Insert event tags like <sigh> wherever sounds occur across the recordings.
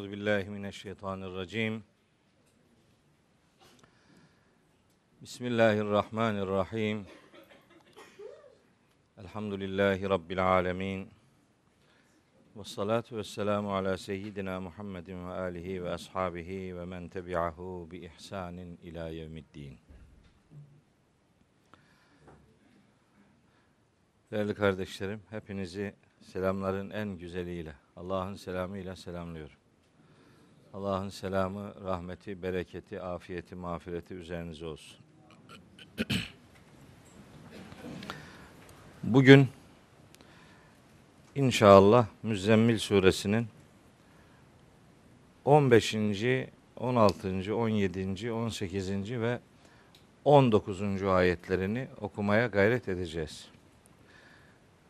Euzu billahi mineşşeytanirracim. Bismillahirrahmanirrahim. Elhamdülillahi rabbil alamin. Ve salatu ve selamu ala seyyidina Muhammedin ve alihi ve ashabihi ve men tebi'ahu bi ihsanin ila yevmiddin. Değerli kardeşlerim, hepinizi selamların en güzeliyle, Allah'ın selamıyla selamlıyorum. Allah'ın selamı, rahmeti, bereketi, afiyeti, mağfireti üzerinize olsun. Bugün inşallah Müzzemmil suresinin 15. 16. 17. 18. ve 19. ayetlerini okumaya gayret edeceğiz.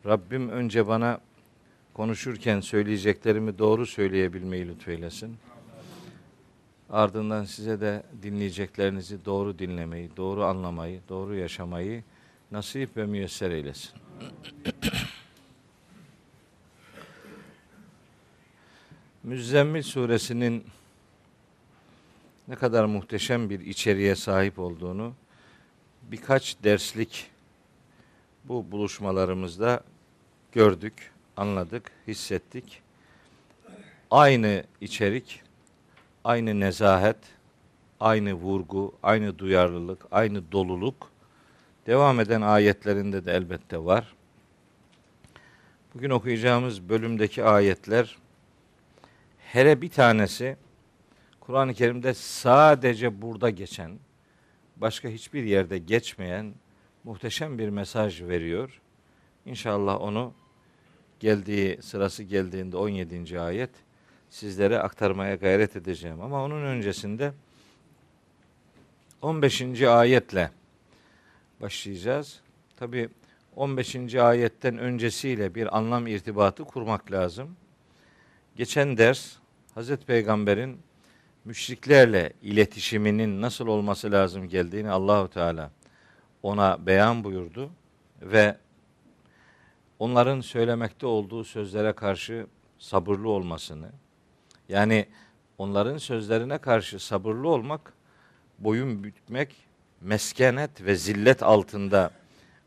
Rabbim önce bana konuşurken söyleyeceklerimi doğru söyleyebilmeyi lütfeylesin. Ardından size de dinleyeceklerinizi doğru dinlemeyi, doğru anlamayı, doğru yaşamayı nasip ve müyesser eylesin. <clears throat> Müzzemmil suresinin ne kadar muhteşem bir içeriğe sahip olduğunu birkaç derslik bu buluşmalarımızda gördük, anladık, hissettik. Aynı içerik, aynı nezahet, aynı vurgu, aynı duyarlılık, aynı doluluk devam eden ayetlerinde de elbette var. Bugün okuyacağımız bölümdeki ayetler hele bir tanesi Kur'an-ı Kerim'de sadece burada geçen, başka hiçbir yerde geçmeyen muhteşem bir mesaj veriyor. İnşallah onu geldiği sırası geldiğinde 17. ayet sizlere aktarmaya gayret edeceğim. Ama onun öncesinde 15. ayetle başlayacağız. Tabi 15. ayetten öncesiyle bir anlam irtibatı kurmak lazım. Geçen ders Hazreti Peygamber'in müşriklerle iletişiminin nasıl olması lazım geldiğini Allahu Teala ona beyan buyurdu ve onların söylemekte olduğu sözlere karşı sabırlı olmasını yani onların sözlerine karşı sabırlı olmak boyun bükmek, meskenet ve zillet altında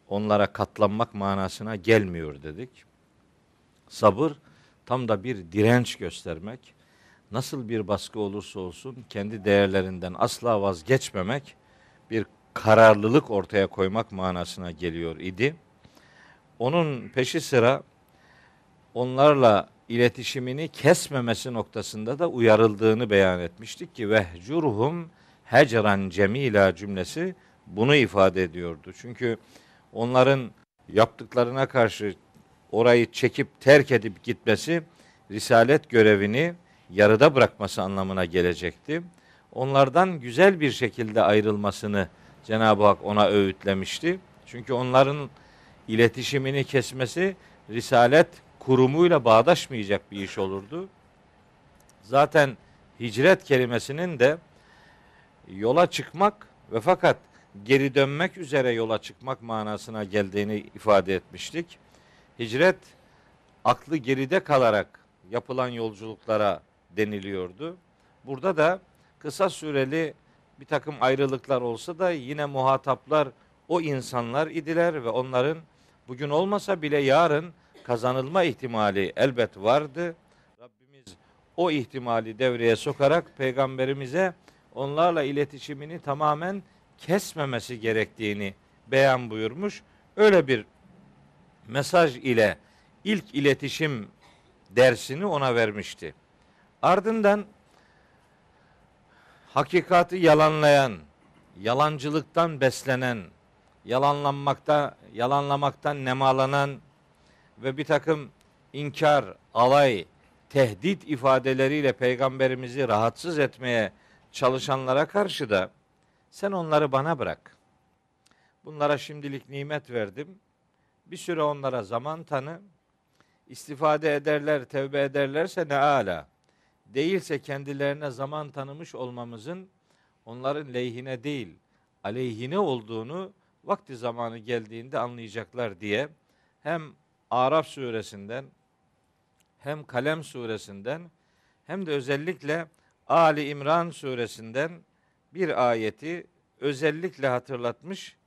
onlara katlanmak manasına gelmiyor dedik. Sabır tam da bir direnç göstermek. Nasıl bir baskı olursa olsun kendi değerlerinden asla vazgeçmemek bir kararlılık ortaya koymak manasına geliyor idi. Onun peşi sıra onlarla iletişimini kesmemesi noktasında da uyarıldığını beyan etmiştik ki vehcurhum hecran cemila cümlesi bunu ifade ediyordu. Çünkü onların yaptıklarına karşı orayı çekip terk edip gitmesi risalet görevini yarıda bırakması anlamına gelecekti. Onlardan güzel bir şekilde ayrılmasını Cenab-ı Hak ona öğütlemişti. Çünkü onların iletişimini kesmesi risalet kurumuyla bağdaşmayacak bir iş olurdu. Zaten hicret kelimesinin de yola çıkmak ve fakat geri dönmek üzere yola çıkmak manasına geldiğini ifade etmiştik. Hicret aklı geride kalarak yapılan yolculuklara deniliyordu. Burada da kısa süreli bir takım ayrılıklar olsa da yine muhataplar o insanlar idiler ve onların bugün olmasa bile yarın kazanılma ihtimali elbet vardı. Rabbimiz o ihtimali devreye sokarak peygamberimize onlarla iletişimini tamamen kesmemesi gerektiğini beyan buyurmuş. Öyle bir mesaj ile ilk iletişim dersini ona vermişti. Ardından hakikati yalanlayan, yalancılıktan beslenen, yalanlanmakta, yalanlamaktan nemalanan ve bir takım inkar, alay, tehdit ifadeleriyle peygamberimizi rahatsız etmeye çalışanlara karşı da sen onları bana bırak. Bunlara şimdilik nimet verdim. Bir süre onlara zaman tanı. İstifade ederler, tevbe ederlerse ne ala. Değilse kendilerine zaman tanımış olmamızın onların lehine değil, aleyhine olduğunu vakti zamanı geldiğinde anlayacaklar diye hem Araf suresinden hem Kalem suresinden hem de özellikle Ali İmran suresinden bir ayeti özellikle hatırlatmış.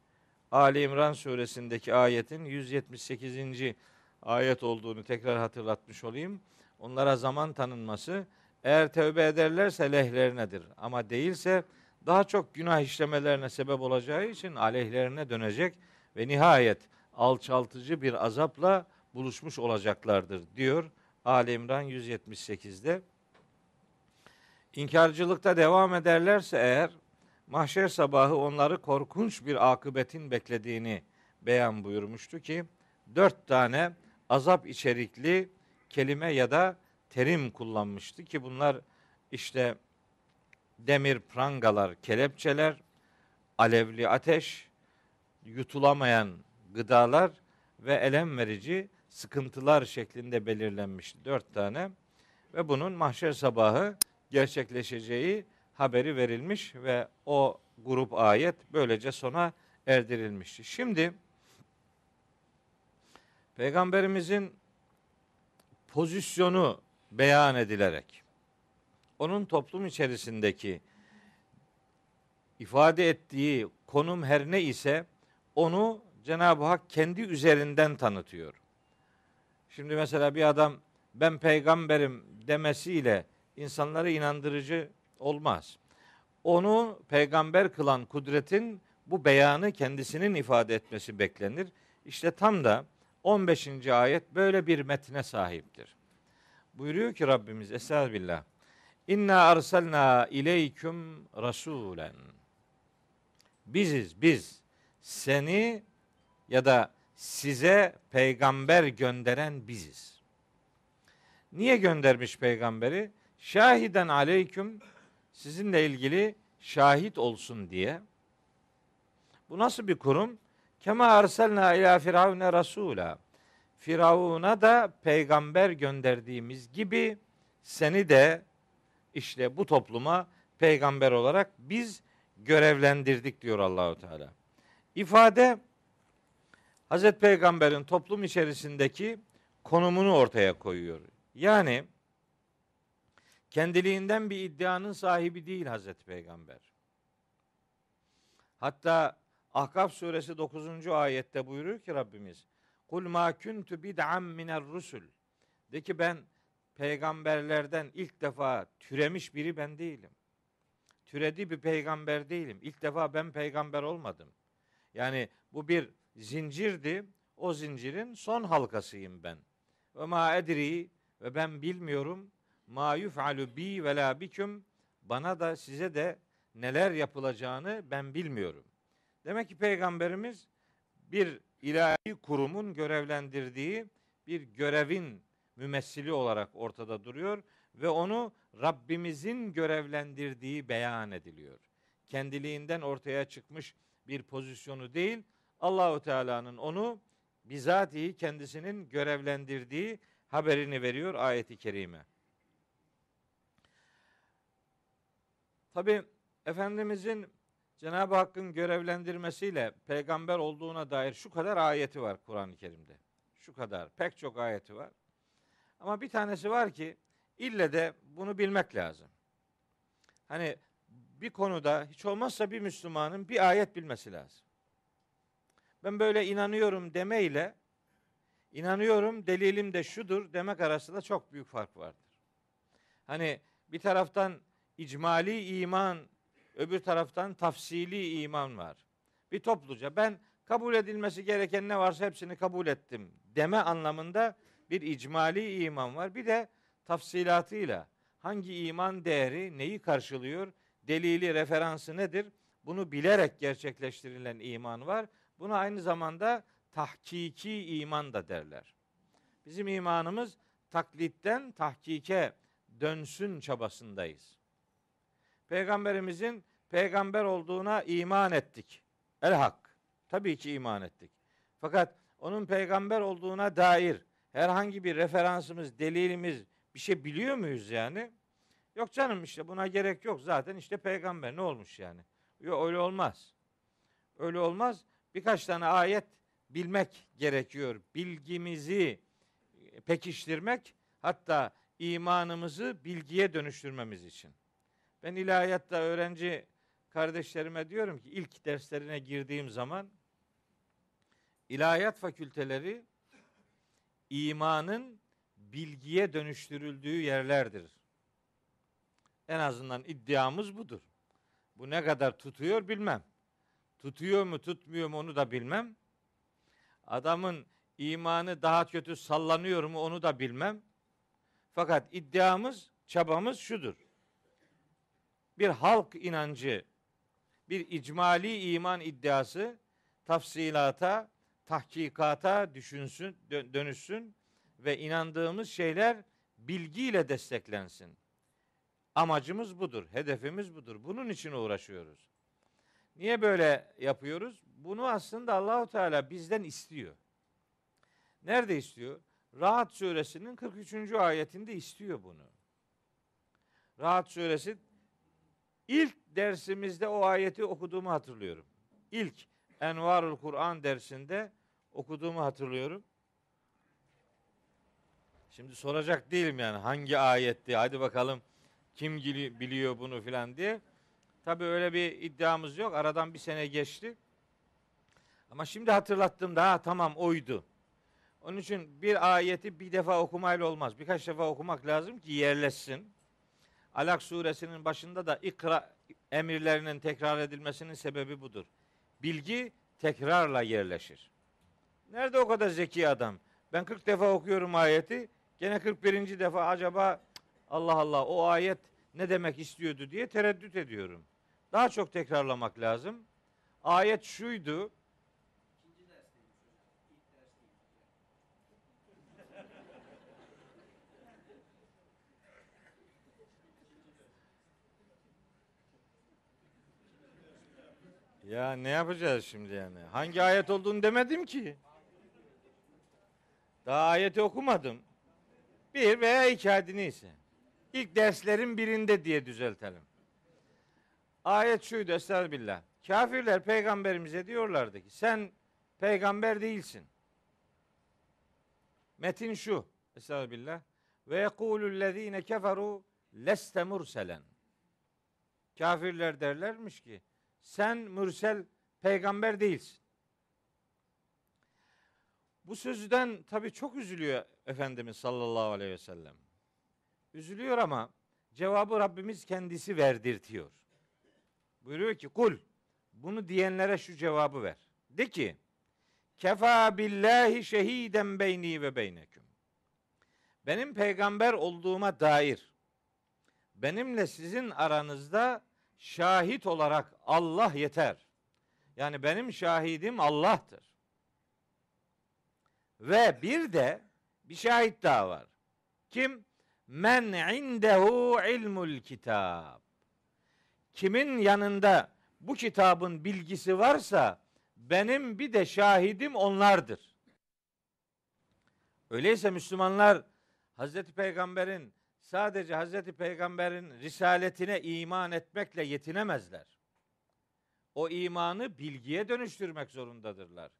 Ali İmran suresindeki ayetin 178. ayet olduğunu tekrar hatırlatmış olayım. Onlara zaman tanınması eğer tövbe ederlerse lehlerinedir. Ama değilse daha çok günah işlemelerine sebep olacağı için aleyhlerine dönecek ve nihayet alçaltıcı bir azapla buluşmuş olacaklardır diyor Ali İmran 178'de. İnkarcılıkta devam ederlerse eğer mahşer sabahı onları korkunç bir akıbetin beklediğini beyan buyurmuştu ki dört tane azap içerikli kelime ya da terim kullanmıştı ki bunlar işte demir prangalar, kelepçeler, alevli ateş, yutulamayan gıdalar ve elem verici sıkıntılar şeklinde belirlenmişti. Dört tane ve bunun mahşer sabahı gerçekleşeceği haberi verilmiş ve o grup ayet böylece sona erdirilmişti. Şimdi Peygamberimizin pozisyonu beyan edilerek onun toplum içerisindeki ifade ettiği konum her ne ise onu Cenab-ı Hak kendi üzerinden tanıtıyor. Şimdi mesela bir adam ben peygamberim demesiyle insanları inandırıcı olmaz. Onu peygamber kılan kudretin bu beyanı kendisinin ifade etmesi beklenir. İşte tam da 15. ayet böyle bir metne sahiptir. Buyuruyor ki Rabbimiz Estağfirullah. İnna arsalna ileyküm rasulen. Biziz biz seni ya da size peygamber gönderen biziz. Niye göndermiş peygamberi? Şahiden aleyküm sizinle ilgili şahit olsun diye. Bu nasıl bir kurum? Kema arsalna ila firavune rasula. Firavun'a da peygamber gönderdiğimiz gibi seni de işte bu topluma peygamber olarak biz görevlendirdik diyor Allahu Teala. İfade Hazreti Peygamber'in toplum içerisindeki konumunu ortaya koyuyor. Yani kendiliğinden bir iddianın sahibi değil Hazreti Peygamber. Hatta Ahkaf suresi 9. ayette buyuruyor ki Rabbimiz Kul ma kuntu bid'an miner rusul. De ki ben peygamberlerden ilk defa türemiş biri ben değilim. Türedi bir peygamber değilim. İlk defa ben peygamber olmadım. Yani bu bir zincirdi. O zincirin son halkasıyım ben. Ve ma edri ve ben bilmiyorum ma yuf'alu bi ve la biküm bana da size de neler yapılacağını ben bilmiyorum. Demek ki peygamberimiz bir ilahi kurumun görevlendirdiği bir görevin mümessili olarak ortada duruyor ve onu Rabbimizin görevlendirdiği beyan ediliyor. Kendiliğinden ortaya çıkmış bir pozisyonu değil, Allahu Teala'nın onu bizatihi kendisinin görevlendirdiği haberini veriyor ayeti kerime. Tabi Efendimizin Cenab-ı Hakk'ın görevlendirmesiyle peygamber olduğuna dair şu kadar ayeti var Kur'an-ı Kerim'de. Şu kadar. Pek çok ayeti var. Ama bir tanesi var ki ille de bunu bilmek lazım. Hani bir konuda hiç olmazsa bir Müslümanın bir ayet bilmesi lazım. Ben böyle inanıyorum demeyle inanıyorum delilim de şudur demek arasında çok büyük fark vardır. Hani bir taraftan icmali iman, öbür taraftan tafsili iman var. Bir topluca ben kabul edilmesi gereken ne varsa hepsini kabul ettim deme anlamında bir icmali iman var. Bir de tafsilatıyla hangi iman değeri neyi karşılıyor, delili, referansı nedir? Bunu bilerek gerçekleştirilen iman var. Buna aynı zamanda tahkiki iman da derler. Bizim imanımız taklitten tahkike dönsün çabasındayız. Peygamberimizin peygamber olduğuna iman ettik. El hak. Tabii ki iman ettik. Fakat onun peygamber olduğuna dair herhangi bir referansımız, delilimiz bir şey biliyor muyuz yani? Yok canım işte buna gerek yok. Zaten işte peygamber ne olmuş yani? Yok öyle olmaz. Öyle olmaz. Birkaç tane ayet bilmek gerekiyor. Bilgimizi pekiştirmek hatta imanımızı bilgiye dönüştürmemiz için. Ben ilahiyatta öğrenci kardeşlerime diyorum ki ilk derslerine girdiğim zaman ilahiyat fakülteleri imanın bilgiye dönüştürüldüğü yerlerdir. En azından iddiamız budur. Bu ne kadar tutuyor bilmem. Tutuyor mu tutmuyor mu onu da bilmem. Adamın imanı daha kötü sallanıyor mu onu da bilmem. Fakat iddiamız, çabamız şudur. Bir halk inancı, bir icmali iman iddiası tafsilata, tahkikata düşünsün, dönüşsün ve inandığımız şeyler bilgiyle desteklensin. Amacımız budur, hedefimiz budur. Bunun için uğraşıyoruz. Niye böyle yapıyoruz? Bunu aslında Allahu Teala bizden istiyor. Nerede istiyor? Rahat suresinin 43. ayetinde istiyor bunu. Rahat suresi ilk dersimizde o ayeti okuduğumu hatırlıyorum. İlk Envarul Kur'an dersinde okuduğumu hatırlıyorum. Şimdi soracak değilim yani hangi ayetti hadi bakalım kim biliyor bunu filan diye. Tabi öyle bir iddiamız yok. Aradan bir sene geçti. Ama şimdi hatırlattım daha tamam oydu. Onun için bir ayeti bir defa okumayla olmaz. Birkaç defa okumak lazım ki yerleşsin. Alak suresinin başında da ikra emirlerinin tekrar edilmesinin sebebi budur. Bilgi tekrarla yerleşir. Nerede o kadar zeki adam? Ben 40 defa okuyorum ayeti. Gene 41. defa acaba Allah Allah o ayet ne demek istiyordu diye tereddüt ediyorum. Daha çok tekrarlamak lazım. Ayet şuydu. Ya ne yapacağız şimdi yani? Hangi ayet olduğunu demedim ki. Daha ayeti okumadım. Bir veya iki hadi neyse. İlk derslerin birinde diye düzeltelim. Ayet şuydu estağfirullah. Kafirler peygamberimize diyorlardı ki sen peygamber değilsin. Metin şu. Estağfirullah. Ve yekulüllezine keferu leste murselen. Kafirler derlermiş ki sen mürsel peygamber değilsin. Bu sözden tabii çok üzülüyor Efendimiz sallallahu aleyhi ve sellem. Üzülüyor ama cevabı Rabbimiz kendisi verdirtiyor. Buyuruyor ki kul bunu diyenlere şu cevabı ver. De ki kefa billahi şehiden beyni ve beyneküm. Benim peygamber olduğuma dair benimle sizin aranızda şahit olarak Allah yeter. Yani benim şahidim Allah'tır. Ve bir de bir şahit daha var. Kim? Men indehu ilmul kitab. Kimin yanında bu kitabın bilgisi varsa benim bir de şahidim onlardır. Öyleyse Müslümanlar Hazreti Peygamber'in sadece Hazreti Peygamber'in risaletine iman etmekle yetinemezler. O imanı bilgiye dönüştürmek zorundadırlar.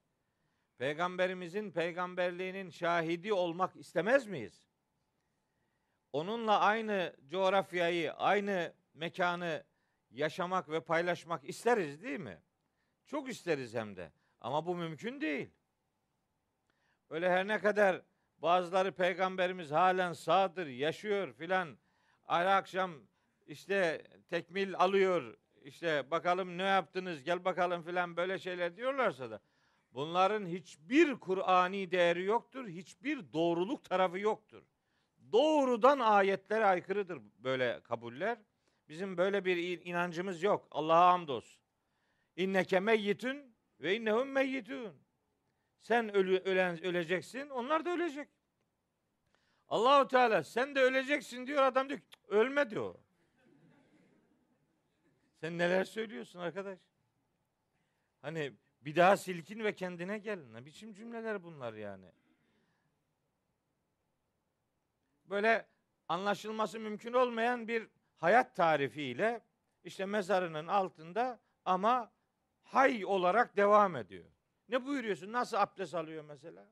Peygamberimizin peygamberliğinin şahidi olmak istemez miyiz? Onunla aynı coğrafyayı, aynı mekanı yaşamak ve paylaşmak isteriz değil mi? Çok isteriz hem de. Ama bu mümkün değil. Öyle her ne kadar bazıları peygamberimiz halen sağdır, yaşıyor filan. Her akşam işte tekmil alıyor. İşte bakalım ne yaptınız gel bakalım filan böyle şeyler diyorlarsa da bunların hiçbir Kur'ani değeri yoktur. Hiçbir doğruluk tarafı yoktur. Doğrudan ayetlere aykırıdır böyle kabuller. Bizim böyle bir inancımız yok. Allah'a hamdolsun. İnneke meyyitün ve innehum meyyitun. Sen ölü, ölen, öleceksin, onlar da ölecek. Allahu Teala sen de öleceksin diyor adam diyor ölme diyor. Sen neler söylüyorsun arkadaş? Hani bir daha silkin ve kendine gel. Ne biçim cümleler bunlar yani? Böyle anlaşılması mümkün olmayan bir hayat tarifiyle işte mezarının altında ama hay olarak devam ediyor. Ne buyuruyorsun? Nasıl abdest alıyor mesela?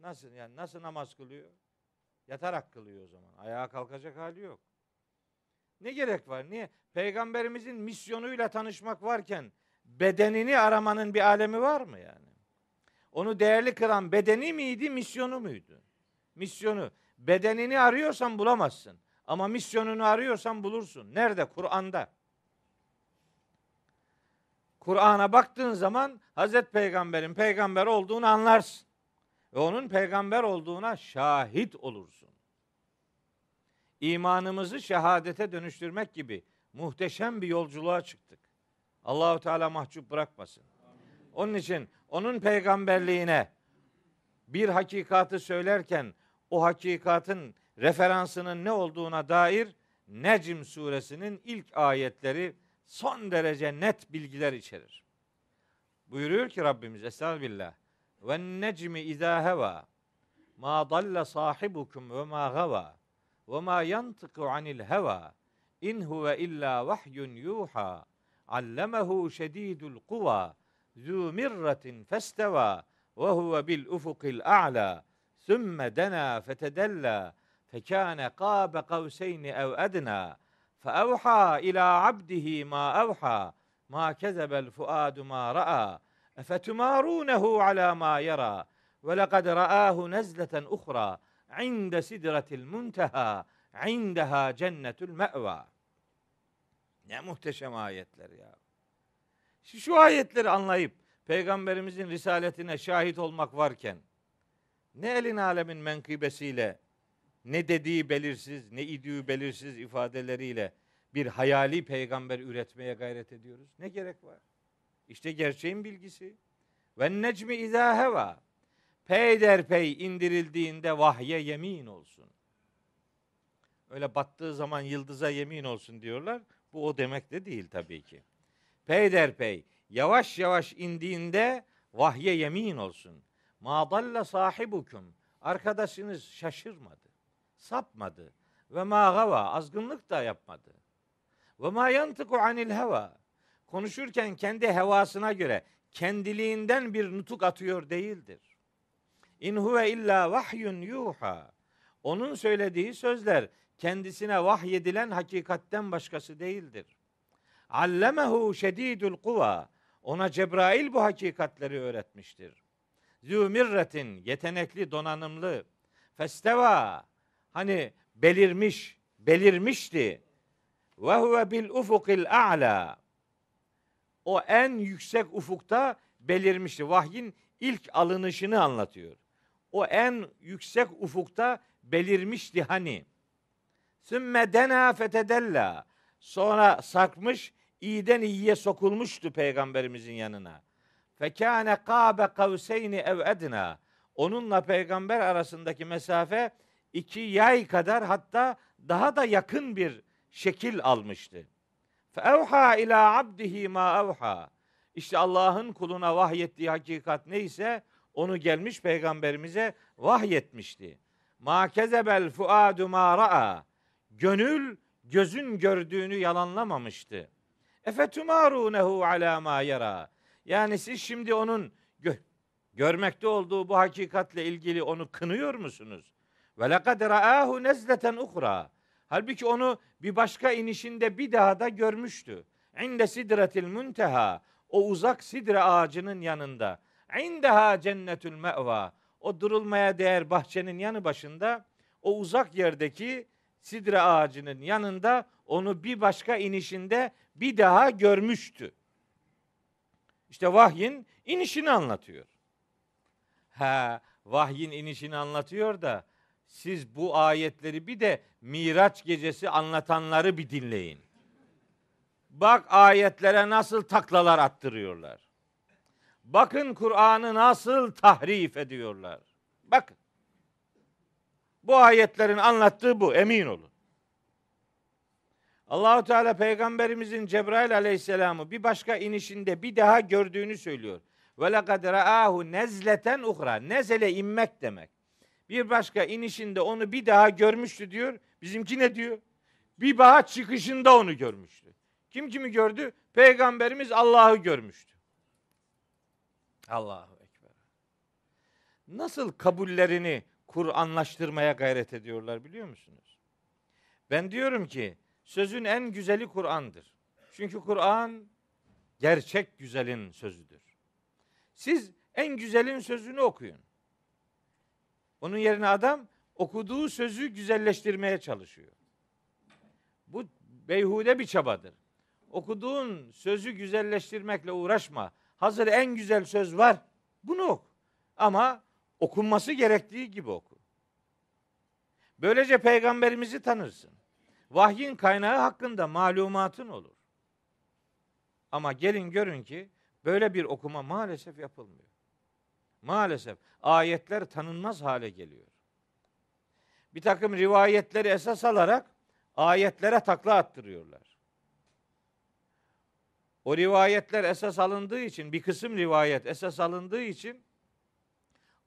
Nasıl yani nasıl namaz kılıyor? Yatarak kılıyor o zaman. Ayağa kalkacak hali yok. Ne gerek var? Niye? Peygamberimizin misyonuyla tanışmak varken bedenini aramanın bir alemi var mı yani? Onu değerli kılan bedeni miydi, misyonu muydu? Misyonu. Bedenini arıyorsan bulamazsın. Ama misyonunu arıyorsan bulursun. Nerede? Kur'an'da. Kur'an'a baktığın zaman Hazreti Peygamber'in peygamber olduğunu anlarsın. Ve onun peygamber olduğuna şahit olursun. İmanımızı şehadete dönüştürmek gibi muhteşem bir yolculuğa çıktık. Allahu Teala mahcup bırakmasın. Onun için onun peygamberliğine bir hakikatı söylerken o hakikatın referansının ne olduğuna dair Necm suresinin ilk ayetleri son derece net bilgiler içerir. Buyuruyor ki Rabbimiz Estağfirullah. Ve necmi izâ heva ma dalle sahibukum ve ma gava ve ma yantıku anil heva in huve illa vahyun yuha allemehu şedidul kuva zu mirratin festeva ve huve bil ufukil a'la sümme dena fetedella فكان قاب قوسين أو أدنى فأوحى إلى عبده ما أوحى ما كذب الفؤاد ما رأى أفتمارونه على ما يرى؟ ولقد رآه نزلة أخرى عند سدرة المنتهى عندها جنة المأوى. يا مهتشم ayetler ya. Şu, şu ayetleri anlayıp peygamberimizin risaletine şahit olmak varken. ne elin alemin menkıbesiyle ne dediği belirsiz, ne idüğü belirsiz ifadeleriyle bir hayali peygamber üretmeye gayret ediyoruz. Ne gerek var? İşte gerçeğin bilgisi. Ve necmi izâ heva. Peyderpey indirildiğinde vahye yemin olsun. Öyle battığı zaman yıldıza yemin olsun diyorlar. Bu o demek de değil tabii ki. Peyderpey yavaş yavaş indiğinde vahye yemin olsun. Ma dalle sahibukum. Arkadaşınız şaşırmadı sapmadı. Ve ma gava azgınlık da yapmadı. Ve ma yantıku anil heva konuşurken kendi hevasına göre kendiliğinden bir nutuk atıyor değildir. İn huve illa vahyun yuha. Onun söylediği sözler kendisine vahyedilen hakikatten başkası değildir. Allemehu şedidul kuva. Ona Cebrail bu hakikatleri öğretmiştir. Zümirretin yetenekli donanımlı. Festeva hani belirmiş, belirmişti. Ve huve bil ufukil a'la. O en yüksek ufukta belirmişti. Vahyin ilk alınışını anlatıyor. O en yüksek ufukta belirmişti hani. Sümme dena fetedella. Sonra sarkmış, iyiden iyiye sokulmuştu peygamberimizin yanına. Fekâne kâbe kavseyni ev edna. Onunla peygamber arasındaki mesafe iki yay kadar hatta daha da yakın bir şekil almıştı. Fevha ila abdihi ma evha. İşte Allah'ın kuluna vahyettiği hakikat neyse onu gelmiş peygamberimize vahyetmişti. Ma kezebel fuadu ma ra'a. Gönül gözün gördüğünü yalanlamamıştı. Efetumarunehu ala ma yara. Yani siz şimdi onun gö- görmekte olduğu bu hakikatle ilgili onu kınıyor musunuz? Ve lekad ra'ahu nezleten uhra. Halbuki onu bir başka inişinde bir daha da görmüştü. İnde sidretil munteha. O uzak sidre ağacının yanında. İndeha cennetül me'va. O durulmaya değer bahçenin yanı başında o uzak yerdeki sidre ağacının yanında onu bir başka inişinde bir daha görmüştü. İşte vahyin inişini anlatıyor. Ha, vahyin inişini anlatıyor da siz bu ayetleri bir de Miraç gecesi anlatanları bir dinleyin. Bak ayetlere nasıl taklalar attırıyorlar. Bakın Kur'an'ı nasıl tahrif ediyorlar. Bakın. Bu ayetlerin anlattığı bu emin olun. Allahu Teala peygamberimizin Cebrail aleyhisselamı bir başka inişinde bir daha gördüğünü söylüyor. Ve lekad ra'ahu nezleten uhra. Nezele inmek demek bir başka inişinde onu bir daha görmüştü diyor. Bizimki ne diyor? Bir daha çıkışında onu görmüştü. Kim kimi gördü? Peygamberimiz Allah'ı görmüştü. Allahu Ekber. Nasıl kabullerini Kur'anlaştırmaya gayret ediyorlar biliyor musunuz? Ben diyorum ki sözün en güzeli Kur'an'dır. Çünkü Kur'an gerçek güzelin sözüdür. Siz en güzelin sözünü okuyun. Onun yerine adam okuduğu sözü güzelleştirmeye çalışıyor. Bu beyhude bir çabadır. Okuduğun sözü güzelleştirmekle uğraşma. Hazır en güzel söz var. Bunu oku. Ama okunması gerektiği gibi oku. Böylece peygamberimizi tanırsın. Vahyin kaynağı hakkında malumatın olur. Ama gelin görün ki böyle bir okuma maalesef yapılmıyor. Maalesef ayetler tanınmaz hale geliyor. Bir takım rivayetleri esas alarak ayetlere takla attırıyorlar. O rivayetler esas alındığı için, bir kısım rivayet esas alındığı için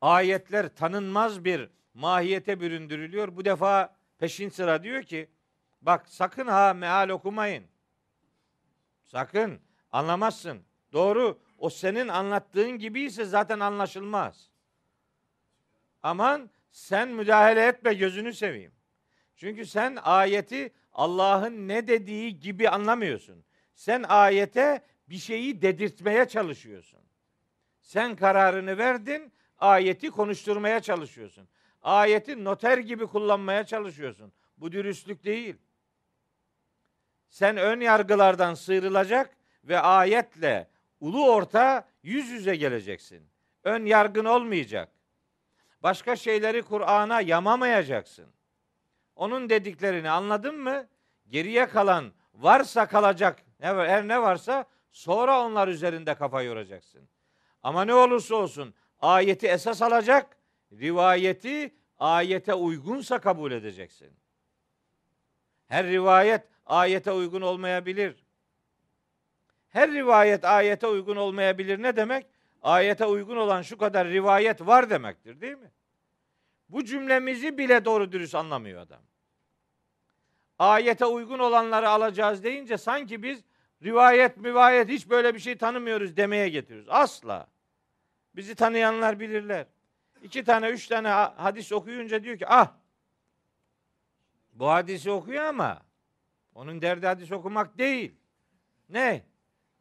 ayetler tanınmaz bir mahiyete büründürülüyor. Bu defa peşin sıra diyor ki bak sakın ha meal okumayın. Sakın anlamazsın. Doğru o senin anlattığın gibiyse zaten anlaşılmaz. Aman sen müdahale etme gözünü seveyim. Çünkü sen ayeti Allah'ın ne dediği gibi anlamıyorsun. Sen ayete bir şeyi dedirtmeye çalışıyorsun. Sen kararını verdin, ayeti konuşturmaya çalışıyorsun. Ayeti noter gibi kullanmaya çalışıyorsun. Bu dürüstlük değil. Sen ön yargılardan sıyrılacak ve ayetle ulu orta yüz yüze geleceksin. Ön yargın olmayacak. Başka şeyleri Kur'an'a yamamayacaksın. Onun dediklerini anladın mı? Geriye kalan varsa kalacak her ne varsa sonra onlar üzerinde kafa yoracaksın. Ama ne olursa olsun ayeti esas alacak, rivayeti ayete uygunsa kabul edeceksin. Her rivayet ayete uygun olmayabilir. Her rivayet ayete uygun olmayabilir ne demek? Ayete uygun olan şu kadar rivayet var demektir değil mi? Bu cümlemizi bile doğru dürüst anlamıyor adam. Ayete uygun olanları alacağız deyince sanki biz rivayet müvayet hiç böyle bir şey tanımıyoruz demeye getiriyoruz. Asla. Bizi tanıyanlar bilirler. İki tane, üç tane hadis okuyunca diyor ki ah bu hadisi okuyor ama onun derdi hadis okumak değil. Ne?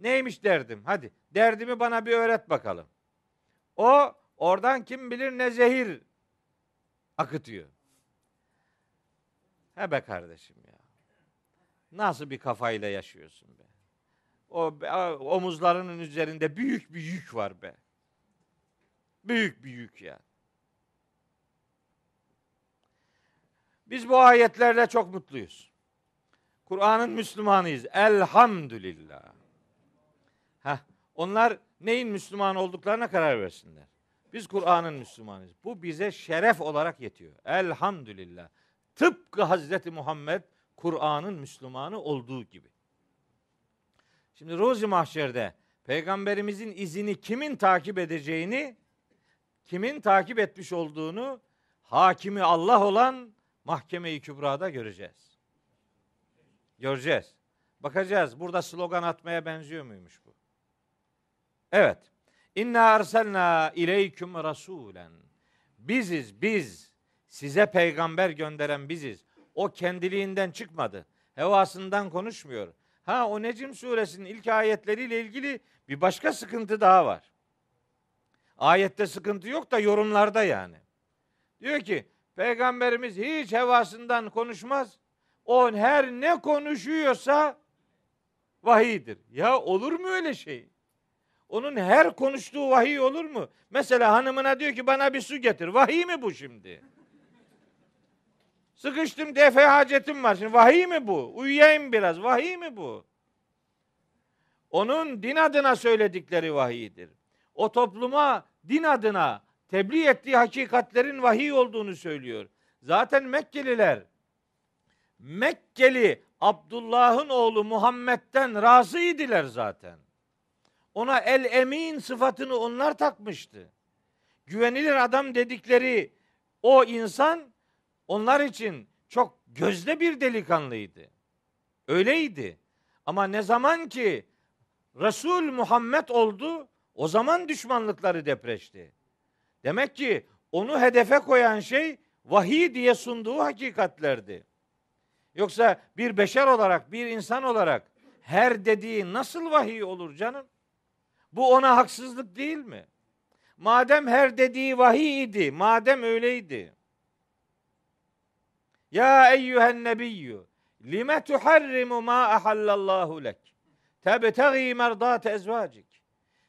Neymiş derdim? Hadi derdimi bana bir öğret bakalım. O oradan kim bilir ne zehir akıtıyor. He be kardeşim ya. Nasıl bir kafayla yaşıyorsun be? O omuzlarının üzerinde büyük bir yük var be. Büyük bir yük ya. Biz bu ayetlerle çok mutluyuz. Kur'an'ın Müslümanıyız. Elhamdülillah. Heh, onlar neyin Müslüman olduklarına karar versinler. Biz Kur'an'ın Müslümanıyız. Bu bize şeref olarak yetiyor. Elhamdülillah. Tıpkı Hazreti Muhammed Kur'an'ın Müslümanı olduğu gibi. Şimdi Ruzi Mahşer'de peygamberimizin izini kimin takip edeceğini, kimin takip etmiş olduğunu hakimi Allah olan mahkeme-i kübrada göreceğiz. Göreceğiz. Bakacağız. Burada slogan atmaya benziyor muymuş bu? Evet. İnna arsalna ileyküm rasulen. Biziz biz. Size peygamber gönderen biziz. O kendiliğinden çıkmadı. Hevasından konuşmuyor. Ha o Necim suresinin ilk ayetleriyle ilgili bir başka sıkıntı daha var. Ayette sıkıntı yok da yorumlarda yani. Diyor ki peygamberimiz hiç hevasından konuşmaz. O her ne konuşuyorsa vahiydir. Ya olur mu öyle şey? Onun her konuştuğu vahiy olur mu? Mesela hanımına diyor ki bana bir su getir. Vahiy mi bu şimdi? Sıkıştım defe hacetim var. Şimdi vahiy mi bu? Uyuyayım biraz. Vahiy mi bu? Onun din adına söyledikleri vahiydir. O topluma din adına tebliğ ettiği hakikatlerin vahiy olduğunu söylüyor. Zaten Mekkeliler Mekkeli Abdullah'ın oğlu Muhammed'den razıydılar zaten. Ona el emin sıfatını onlar takmıştı. Güvenilir adam dedikleri o insan onlar için çok gözde bir delikanlıydı. Öyleydi. Ama ne zaman ki Resul Muhammed oldu, o zaman düşmanlıkları depreşti. Demek ki onu hedefe koyan şey vahiy diye sunduğu hakikatlerdi. Yoksa bir beşer olarak, bir insan olarak her dediği nasıl vahiy olur canım? Bu ona haksızlık değil mi? Madem her dediği vahiy idi, madem öyleydi. Ya eyyühen nebiyyü lime tuharrimu ma ahallallahu lek tebtegi merdat ezvacik.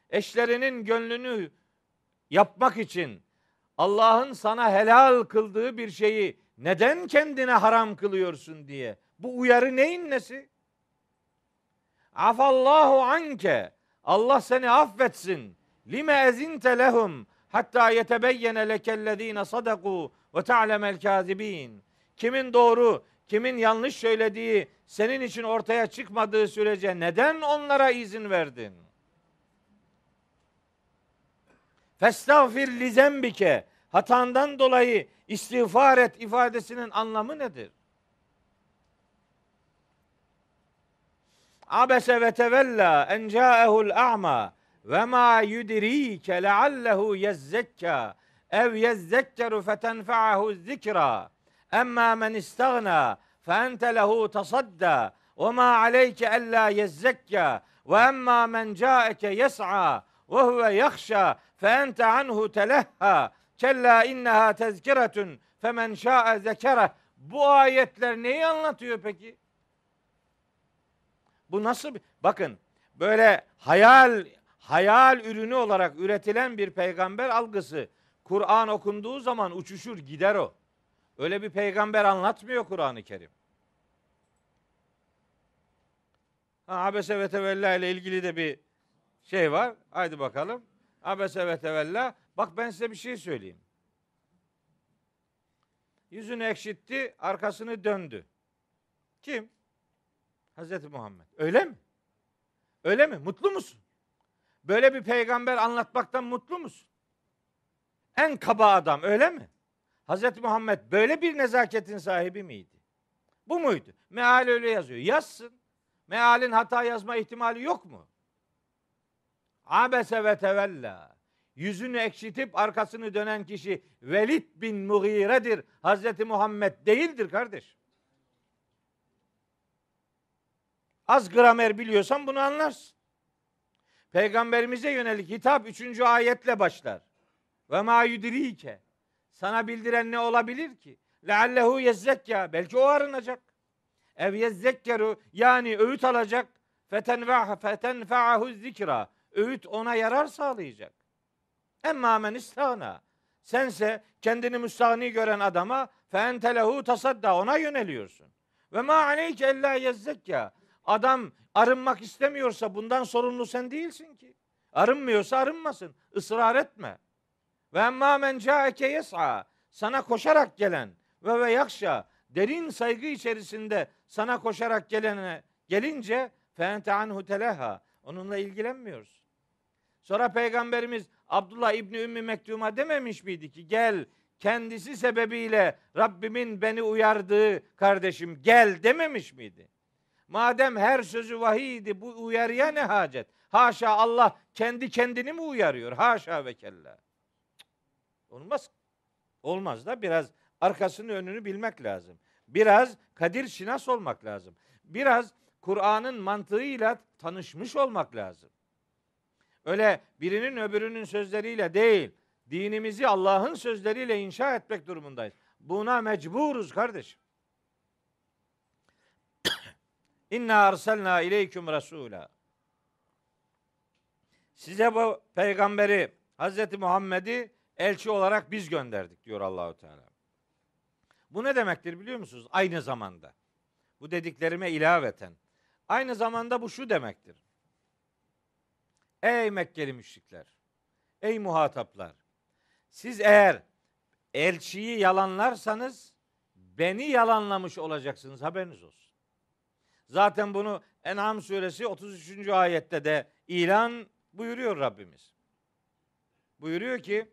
Eşlerinin gönlünü yapmak için Allah'ın sana helal kıldığı bir şeyi neden kendine haram kılıyorsun diye. Bu uyarı neyin nesi? Afallahu anke. Allah seni affetsin. Lime ezinte lehum hatta yetebeyyene lekellezine sadaku ve ta'lemel kazibin. Kimin doğru, kimin yanlış söylediği senin için ortaya çıkmadığı sürece neden onlara izin verdin? Festağfir li zembike. Hatandan dolayı istiğfar et ifadesinin anlamı nedir? Abese ve tevella en ca'ehul a'ma ve ma yudrike leallehu yezzekka. Ev yezzekkeru fetenfa'ahu zikra. Emma men istagna fe ente lehu tasadda. Ve ma aleyke ella yezzekka. Ve emma men ca'eke yes'a ve huve yakhşa fe ente anhu telehha. Kella inneha tezkiretun femen şa'e zekere bu ayetler neyi anlatıyor peki? Bu nasıl bir bakın böyle hayal hayal ürünü olarak üretilen bir peygamber algısı Kur'an okunduğu zaman uçuşur gider o. Öyle bir peygamber anlatmıyor Kur'an-ı Kerim. Ha, Abese ve Tevella ile ilgili de bir şey var. Haydi bakalım. Abese ve Tevella. Bak ben size bir şey söyleyeyim. Yüzünü ekşitti, arkasını döndü. Kim? Hazreti Muhammed. Öyle mi? Öyle mi? Mutlu musun? Böyle bir peygamber anlatmaktan mutlu musun? En kaba adam öyle mi? Hazreti Muhammed böyle bir nezaketin sahibi miydi? Bu muydu? Meal öyle yazıyor. Yazsın. Mealin hata yazma ihtimali yok mu? Abese ve tevella. Yüzünü ekşitip arkasını dönen kişi Velid bin Mughire'dir. Hazreti Muhammed değildir kardeş. Az gramer biliyorsan bunu anlarsın. Peygamberimize yönelik hitap üçüncü ayetle başlar. Ve ma yudrike. Sana bildiren ne olabilir ki? Leallehu yezzekya. Belki o arınacak. Ev yezzekkeru yani öğüt alacak. Fetenfa'hu fetenfa'ahu zikra. Öğüt ona yarar sağlayacak. Emma men istana. Sense kendini müstahni gören adama fe entelehu tasadda ona yöneliyorsun. Ve ma aleyke ella yezzekya. Adam arınmak istemiyorsa bundan sorumlu sen değilsin ki. Arınmıyorsa arınmasın. Israr etme. Ve emma men caeke yes'a. Sana koşarak gelen ve ve yakşa derin saygı içerisinde sana koşarak gelene gelince fe ente anhu teleha. Onunla ilgilenmiyoruz. Sonra peygamberimiz Abdullah İbni Ümmü Mektum'a dememiş miydi ki gel kendisi sebebiyle Rabbimin beni uyardığı kardeşim gel dememiş miydi? Madem her sözü vahiydi bu uyarıya ne hacet? Haşa Allah kendi kendini mi uyarıyor? Haşa ve kella. Olmaz. Olmaz da biraz arkasını önünü bilmek lazım. Biraz kadir şinas olmak lazım. Biraz Kur'an'ın mantığıyla tanışmış olmak lazım. Öyle birinin öbürünün sözleriyle değil, dinimizi Allah'ın sözleriyle inşa etmek durumundayız. Buna mecburuz kardeşim. İnna arsalna ileyküm rasula. Size bu peygamberi Hazreti Muhammed'i elçi olarak biz gönderdik diyor Allahu Teala. Bu ne demektir biliyor musunuz? Aynı zamanda. Bu dediklerime ilaveten. Aynı zamanda bu şu demektir. Ey Mekkeli müşrikler, ey muhataplar, siz eğer elçiyi yalanlarsanız beni yalanlamış olacaksınız haberiniz olsun. Zaten bunu En'am suresi 33. ayette de ilan buyuruyor Rabbimiz. Buyuruyor ki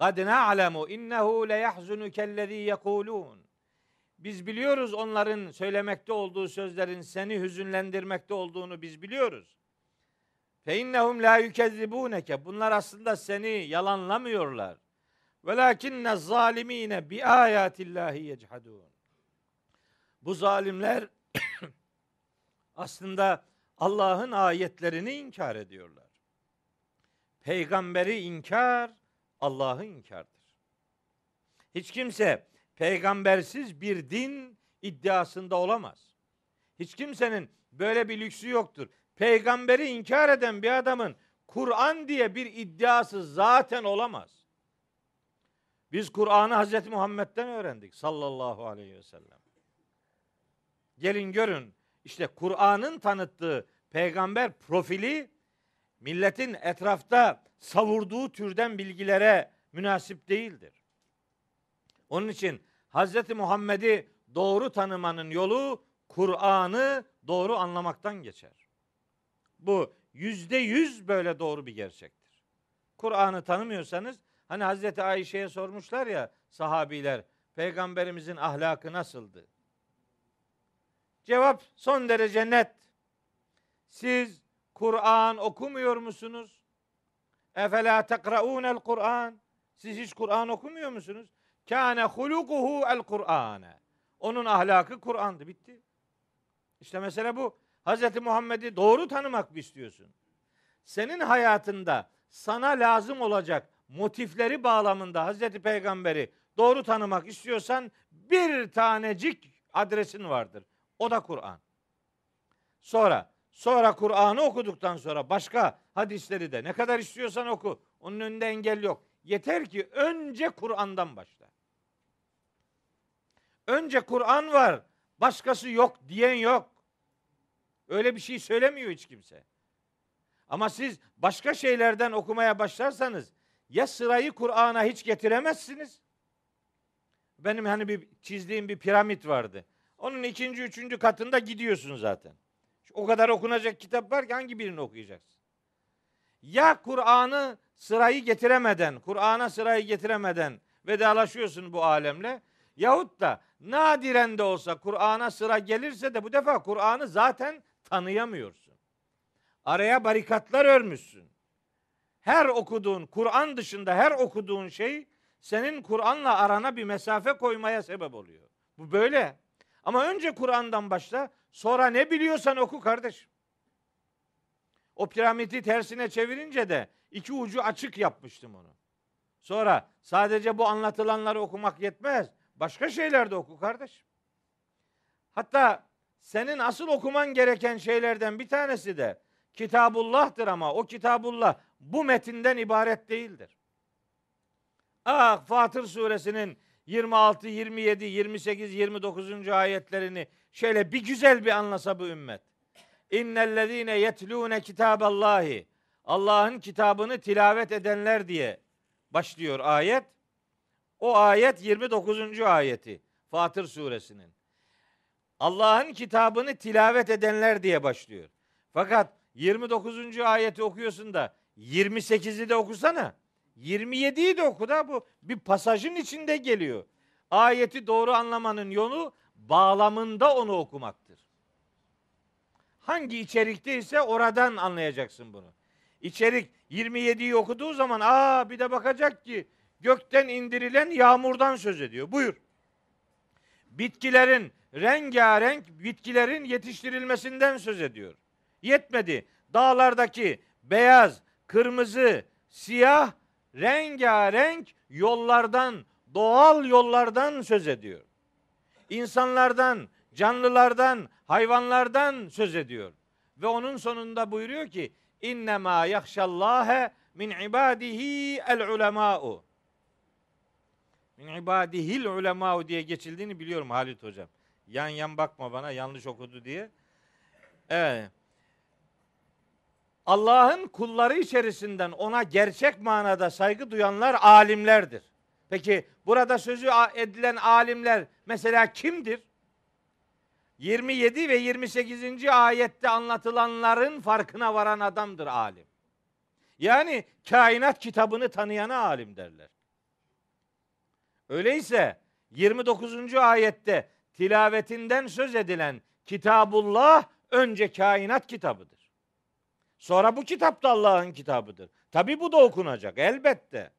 قَدْ نَعْلَمُ اِنَّهُ لَيَحْزُنُكَ الَّذ۪ي يَقُولُونَ Biz biliyoruz onların söylemekte olduğu sözlerin seni hüzünlendirmekte olduğunu biz biliyoruz. Fe innehum la yukezzibuneke. Bunlar aslında seni yalanlamıyorlar. Velakinne zalimine bi ayatillahi yechadun. Bu zalimler aslında Allah'ın ayetlerini inkar ediyorlar. Peygamberi inkar Allah'ı inkardır. Hiç kimse peygambersiz bir din iddiasında olamaz. Hiç kimsenin böyle bir lüksü yoktur. Peygamberi inkar eden bir adamın Kur'an diye bir iddiası zaten olamaz. Biz Kur'an'ı Hz. Muhammed'den öğrendik sallallahu aleyhi ve sellem. Gelin görün işte Kur'an'ın tanıttığı peygamber profili milletin etrafta savurduğu türden bilgilere münasip değildir. Onun için Hz. Muhammed'i doğru tanımanın yolu Kur'an'ı doğru anlamaktan geçer. Bu yüzde yüz böyle doğru bir gerçektir. Kur'an'ı tanımıyorsanız hani Hazreti Ayşe'ye sormuşlar ya sahabiler peygamberimizin ahlakı nasıldı? Cevap son derece net. Siz Kur'an okumuyor musunuz? Efela tekra'unel Kur'an. Siz hiç Kur'an okumuyor musunuz? Kâne hulukuhu el Kur'ane. Onun ahlakı Kur'an'dı. Bitti. İşte mesele bu. Hz. Muhammed'i doğru tanımak mı istiyorsun? Senin hayatında sana lazım olacak motifleri bağlamında Hz. Peygamber'i doğru tanımak istiyorsan bir tanecik adresin vardır. O da Kur'an. Sonra sonra Kur'an'ı okuduktan sonra başka hadisleri de ne kadar istiyorsan oku. Onun önünde engel yok. Yeter ki önce Kur'an'dan başla. Önce Kur'an var, başkası yok diyen yok. Öyle bir şey söylemiyor hiç kimse. Ama siz başka şeylerden okumaya başlarsanız ya sırayı Kur'an'a hiç getiremezsiniz. Benim hani bir çizdiğim bir piramit vardı. Onun ikinci, üçüncü katında gidiyorsun zaten. O kadar okunacak kitap var ki hangi birini okuyacaksın? Ya Kur'an'ı sırayı getiremeden, Kur'an'a sırayı getiremeden vedalaşıyorsun bu alemle. Yahut da nadiren de olsa Kur'an'a sıra gelirse de bu defa Kur'an'ı zaten tanıyamıyorsun. Araya barikatlar örmüşsün. Her okuduğun, Kur'an dışında her okuduğun şey senin Kur'an'la arana bir mesafe koymaya sebep oluyor. Bu böyle. Ama önce Kur'an'dan başla, sonra ne biliyorsan oku kardeşim. O piramidi tersine çevirince de iki ucu açık yapmıştım onu. Sonra sadece bu anlatılanları okumak yetmez. Başka şeyler de oku kardeşim. Hatta senin asıl okuman gereken şeylerden bir tanesi de Kitabullah'tır ama o Kitabullah bu metinden ibaret değildir. Ah Fatır suresinin 26, 27, 28, 29. ayetlerini şöyle bir güzel bir anlasa bu ümmet. İnnellezine yetlûne kitaballahi. Allah'ın kitabını tilavet edenler diye başlıyor ayet. O ayet 29. ayeti Fatır suresinin. Allah'ın kitabını tilavet edenler diye başlıyor. Fakat 29. ayeti okuyorsun da 28'i de okusana. 27'yi de oku da bu bir pasajın içinde geliyor. Ayeti doğru anlamanın yolu bağlamında onu okumaktır. Hangi içerikte ise oradan anlayacaksın bunu. İçerik 27'yi okuduğu zaman aa bir de bakacak ki gökten indirilen yağmurdan söz ediyor. Buyur. Bitkilerin rengarenk bitkilerin yetiştirilmesinden söz ediyor. Yetmedi. Dağlardaki beyaz, kırmızı, siyah rengarenk yollardan, doğal yollardan söz ediyor. İnsanlardan, canlılardan, hayvanlardan söz ediyor. Ve onun sonunda buyuruyor ki innema yahşallâhe min ibadihi el ulemâ'u. Min ibadihil ulemâ'u diye geçildiğini biliyorum Halit hocam. Yan yan bakma bana yanlış okudu diye. Evet. Allah'ın kulları içerisinden ona gerçek manada saygı duyanlar alimlerdir. Peki burada sözü edilen alimler mesela kimdir? 27 ve 28. ayette anlatılanların farkına varan adamdır alim. Yani kainat kitabını tanıyana alim derler. Öyleyse 29. ayette tilavetinden söz edilen Kitabullah önce kainat kitabıdır. Sonra bu kitap da Allah'ın kitabıdır. Tabi bu da okunacak elbette.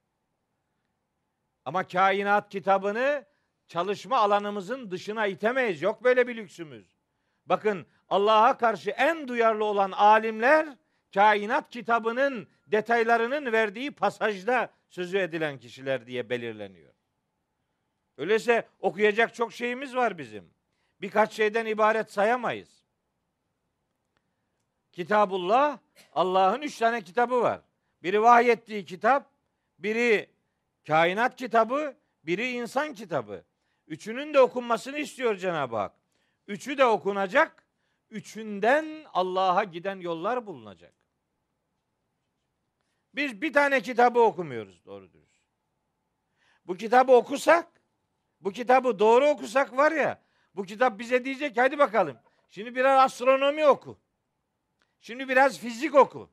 Ama kainat kitabını çalışma alanımızın dışına itemeyiz. Yok böyle bir lüksümüz. Bakın Allah'a karşı en duyarlı olan alimler kainat kitabının detaylarının verdiği pasajda sözü edilen kişiler diye belirleniyor. Öyleyse okuyacak çok şeyimiz var bizim. Birkaç şeyden ibaret sayamayız. Kitabullah, Allah'ın üç tane kitabı var. Biri vahyettiği kitap, biri kainat kitabı, biri insan kitabı. Üçünün de okunmasını istiyor Cenab-ı Hak. Üçü de okunacak. Üçünden Allah'a giden yollar bulunacak. Biz bir tane kitabı okumuyoruz doğru dürüst. Bu kitabı okusak, bu kitabı doğru okusak var ya, bu kitap bize diyecek hadi bakalım. Şimdi biraz astronomi oku. Şimdi biraz fizik oku.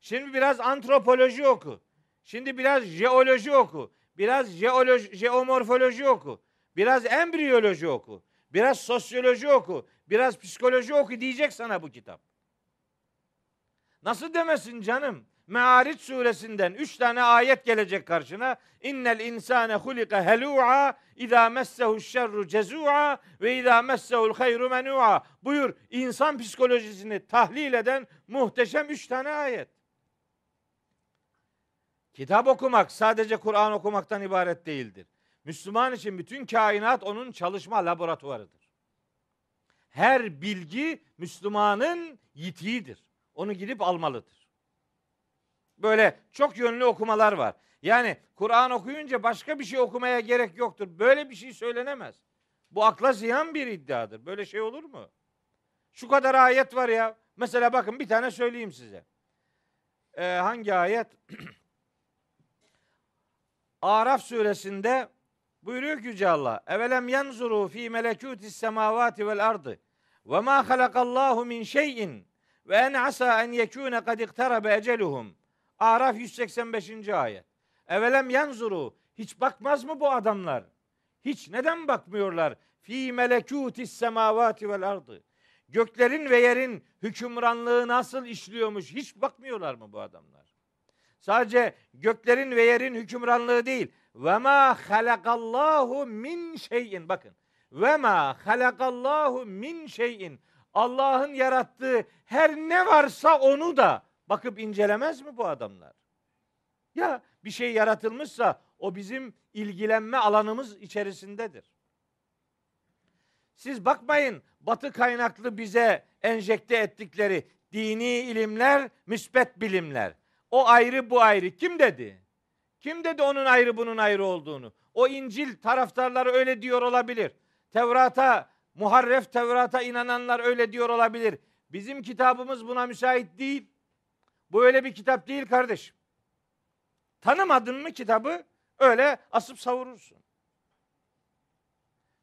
Şimdi biraz antropoloji oku. Şimdi biraz jeoloji oku. Biraz jeoloji, jeomorfoloji oku. Biraz embriyoloji oku. Biraz sosyoloji oku. Biraz psikoloji oku diyecek sana bu kitap. Nasıl demesin canım? Me'ariç suresinden üç tane ayet gelecek karşına. İnnel insane hulika helu'a izâ messehu şerru cezu'a ve izâ messehu'l hayru menua. Buyur insan psikolojisini tahlil eden muhteşem üç tane ayet. Kitap okumak sadece Kur'an okumaktan ibaret değildir. Müslüman için bütün kainat onun çalışma laboratuvarıdır. Her bilgi Müslümanın yitiğidir. Onu gidip almalıdır. Böyle çok yönlü okumalar var. Yani Kur'an okuyunca başka bir şey okumaya gerek yoktur. Böyle bir şey söylenemez. Bu akla ziyan bir iddiadır. Böyle şey olur mu? Şu kadar ayet var ya. Mesela bakın bir tane söyleyeyim size. Ee, hangi ayet? <clears throat> Araf suresinde buyuruyor ki Yüce Allah. Evelem yanzuru fi melekutis semavati vel ardı ve ma halakallahu min şeyin ve en asa en yekune kad iktarabe eceluhum. Araf 185. ayet. Evelem yanzuru hiç bakmaz mı bu adamlar? Hiç neden bakmıyorlar? Fi melekutis semavati vel ardı. Göklerin ve yerin hükümranlığı nasıl işliyormuş hiç bakmıyorlar mı bu adamlar? Sadece göklerin ve yerin hükümranlığı değil. Ve ma halakallahu min şeyin. Bakın. Ve ma halakallahu min şeyin. Allah'ın yarattığı her ne varsa onu da bakıp incelemez mi bu adamlar? Ya bir şey yaratılmışsa o bizim ilgilenme alanımız içerisindedir. Siz bakmayın batı kaynaklı bize enjekte ettikleri dini ilimler, müsbet bilimler. O ayrı bu ayrı. Kim dedi? Kim dedi onun ayrı bunun ayrı olduğunu? O İncil taraftarları öyle diyor olabilir. Tevrat'a, muharref Tevrat'a inananlar öyle diyor olabilir. Bizim kitabımız buna müsait değil. Bu öyle bir kitap değil kardeşim. Tanımadın mı kitabı? Öyle asıp savurursun.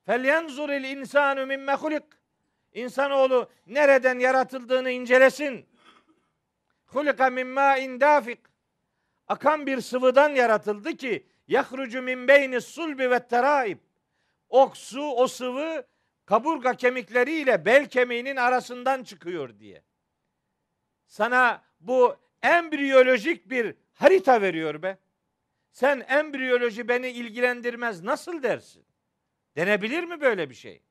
El insanu mimme hulik. İnsanoğlu nereden yaratıldığını incelesin. Hulika min ma'in dafik. Akan bir sıvıdan yaratıldı ki yahrucu min beyni sulbi ve teraib. O su, o sıvı kaburga kemikleriyle bel kemiğinin arasından çıkıyor diye. Sana bu embriyolojik bir harita veriyor be. Sen embriyoloji beni ilgilendirmez nasıl dersin? Denebilir mi böyle bir şey?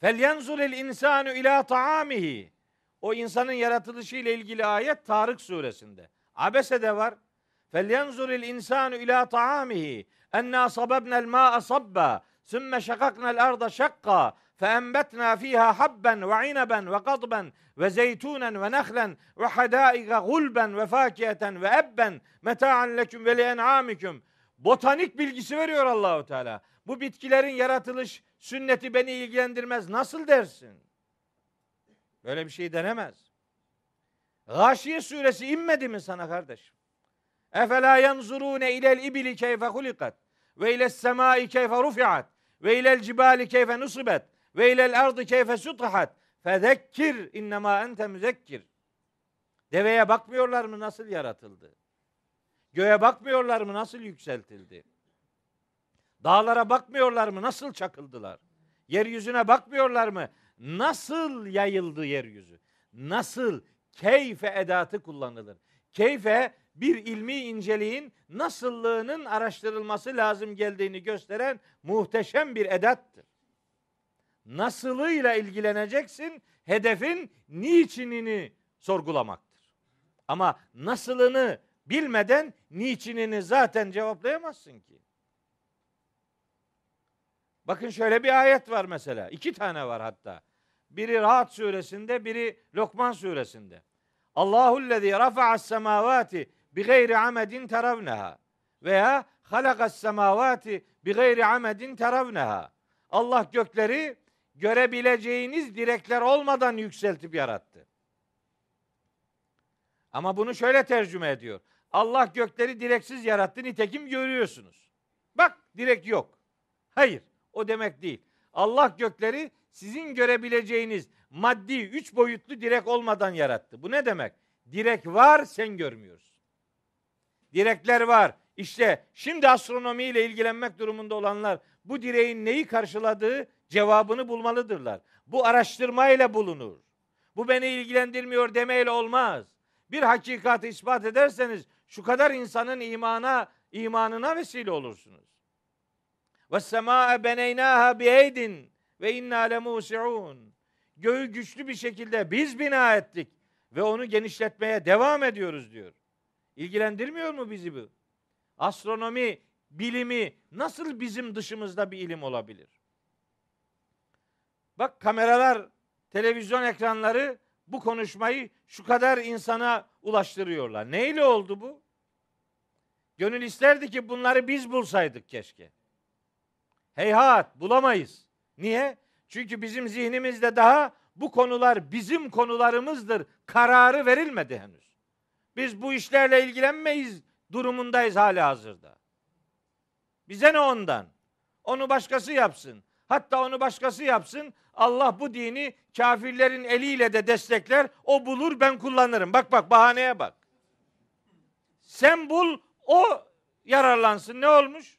Felyanzur el insanu ila taamihi. O insanın yaratılışı ile ilgili ayet Tarık suresinde. Abese'de var. Felyanzur el insanu ila taamihi. Enna sababna'l ma'a sabba. Sümme şakakna'l arda şakka. فأنبتنا فيها حبا وعنبا وقضبا وزيتونا ونخلا وحدائق غلبا وفاكهة وأبا متاعا لكم ولأنعامكم Botanik bilgisi veriyor Allahu Teala. Bu bitkilerin yaratılış sünneti beni ilgilendirmez. Nasıl dersin? Böyle bir şey denemez. Gâşiye suresi inmedi mi sana kardeşim? Efela yanzurune ilel ibili keyfe hulikat ve iles semai keyfe rufiat ve ilel cibali keyfe nusibet ve ilel ardı keyfe sutihat fezekkir innema ente müzekkir. Deveye bakmıyorlar mı nasıl yaratıldı? Göğe bakmıyorlar mı nasıl yükseltildi? Dağlara bakmıyorlar mı nasıl çakıldılar? Yeryüzüne bakmıyorlar mı nasıl yayıldı yeryüzü? Nasıl keyfe edatı kullanılır? Keyfe bir ilmi inceliğin nasıllığının araştırılması lazım geldiğini gösteren muhteşem bir edattır. Nasılıyla ilgileneceksin, hedefin niçinini sorgulamaktır. Ama nasılını bilmeden niçinini zaten cevaplayamazsın ki. Bakın şöyle bir ayet var mesela. iki tane var hatta. Biri Rahat suresinde, biri Lokman suresinde. Allahu'llezî rafa'as semâvâti bi gayri amedin teravneha veya halakas semâvâti bi gayri amedin teravneha. Allah gökleri görebileceğiniz direkler olmadan yükseltip yarattı. Ama bunu şöyle tercüme ediyor. Allah gökleri direksiz yarattı nitekim görüyorsunuz. Bak direk yok. Hayır o demek değil. Allah gökleri sizin görebileceğiniz maddi üç boyutlu direk olmadan yarattı. Bu ne demek? Direk var sen görmüyorsun. Direkler var. İşte şimdi astronomiyle ilgilenmek durumunda olanlar bu direğin neyi karşıladığı cevabını bulmalıdırlar. Bu araştırmayla bulunur. Bu beni ilgilendirmiyor demeyle olmaz. Bir hakikati ispat ederseniz şu kadar insanın imana imanına vesile olursunuz. Ve semâe beneynâha bi'eydin ve inna lemusi'un. Göğü güçlü bir şekilde biz bina ettik ve onu genişletmeye devam ediyoruz diyor. İlgilendirmiyor mu bizi bu? Astronomi, bilimi nasıl bizim dışımızda bir ilim olabilir? Bak kameralar, televizyon ekranları bu konuşmayı şu kadar insana ulaştırıyorlar. Neyle oldu bu? Gönül isterdi ki bunları biz bulsaydık keşke. Heyhat bulamayız. Niye? Çünkü bizim zihnimizde daha bu konular bizim konularımızdır. Kararı verilmedi henüz. Biz bu işlerle ilgilenmeyiz durumundayız hala hazırda. Bize ne ondan? Onu başkası yapsın. Hatta onu başkası yapsın. Allah bu dini kafirlerin eliyle de destekler. O bulur ben kullanırım. Bak bak bahaneye bak. Sen bul o yararlansın. Ne olmuş?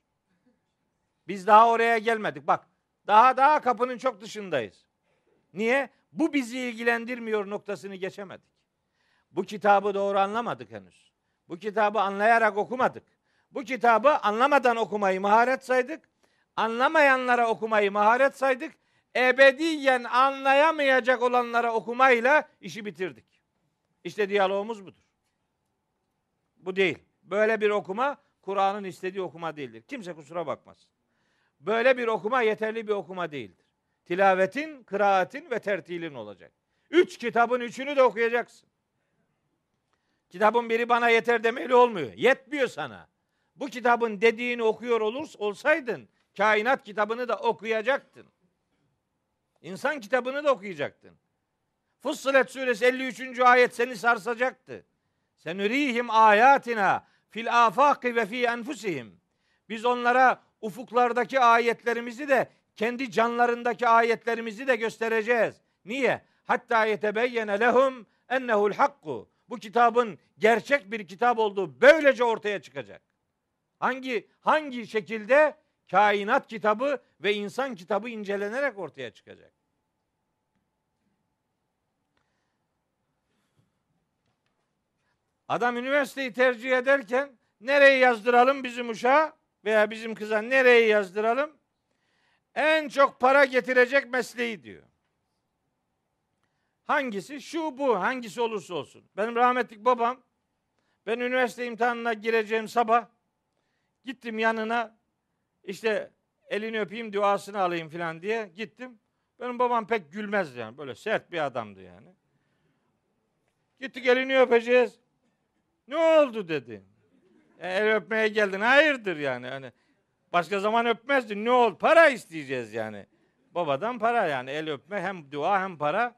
Biz daha oraya gelmedik. Bak daha daha kapının çok dışındayız. Niye? Bu bizi ilgilendirmiyor noktasını geçemedik. Bu kitabı doğru anlamadık henüz. Bu kitabı anlayarak okumadık. Bu kitabı anlamadan okumayı maharet saydık. Anlamayanlara okumayı maharet saydık. Ebediyen anlayamayacak olanlara okumayla işi bitirdik. İşte diyalogumuz budur. Bu değil. Böyle bir okuma Kur'an'ın istediği okuma değildir. Kimse kusura bakmasın. Böyle bir okuma yeterli bir okuma değildir. Tilavetin, kıraatin ve tertilin olacak. Üç kitabın üçünü de okuyacaksın. Kitabın biri bana yeter demeli olmuyor. Yetmiyor sana. Bu kitabın dediğini okuyor olur, olsaydın kainat kitabını da okuyacaktın. İnsan kitabını da okuyacaktın. Fussilet suresi 53. ayet seni sarsacaktı. Senürihim ayatina fil afaki ve fi enfusihim. Biz onlara ufuklardaki ayetlerimizi de kendi canlarındaki ayetlerimizi de göstereceğiz. Niye? Hatta yetebeyyene lehum ennehu'l hakku. Bu kitabın gerçek bir kitap olduğu böylece ortaya çıkacak. Hangi hangi şekilde kainat kitabı ve insan kitabı incelenerek ortaya çıkacak. Adam üniversiteyi tercih ederken nereye yazdıralım bizim uşağı veya bizim kıza nereye yazdıralım? En çok para getirecek mesleği diyor. Hangisi? Şu bu. Hangisi olursa olsun. Benim rahmetlik babam ben üniversite imtihanına gireceğim sabah gittim yanına işte elini öpeyim duasını alayım filan diye gittim. Benim babam pek gülmez yani. Böyle sert bir adamdı yani. Gittik elini öpeceğiz. Ne oldu dedi. E, el öpmeye geldin. Hayırdır yani. Hani başka zaman öpmezdin. Ne oldu? Para isteyeceğiz yani. Babadan para yani. El öpme hem dua hem para.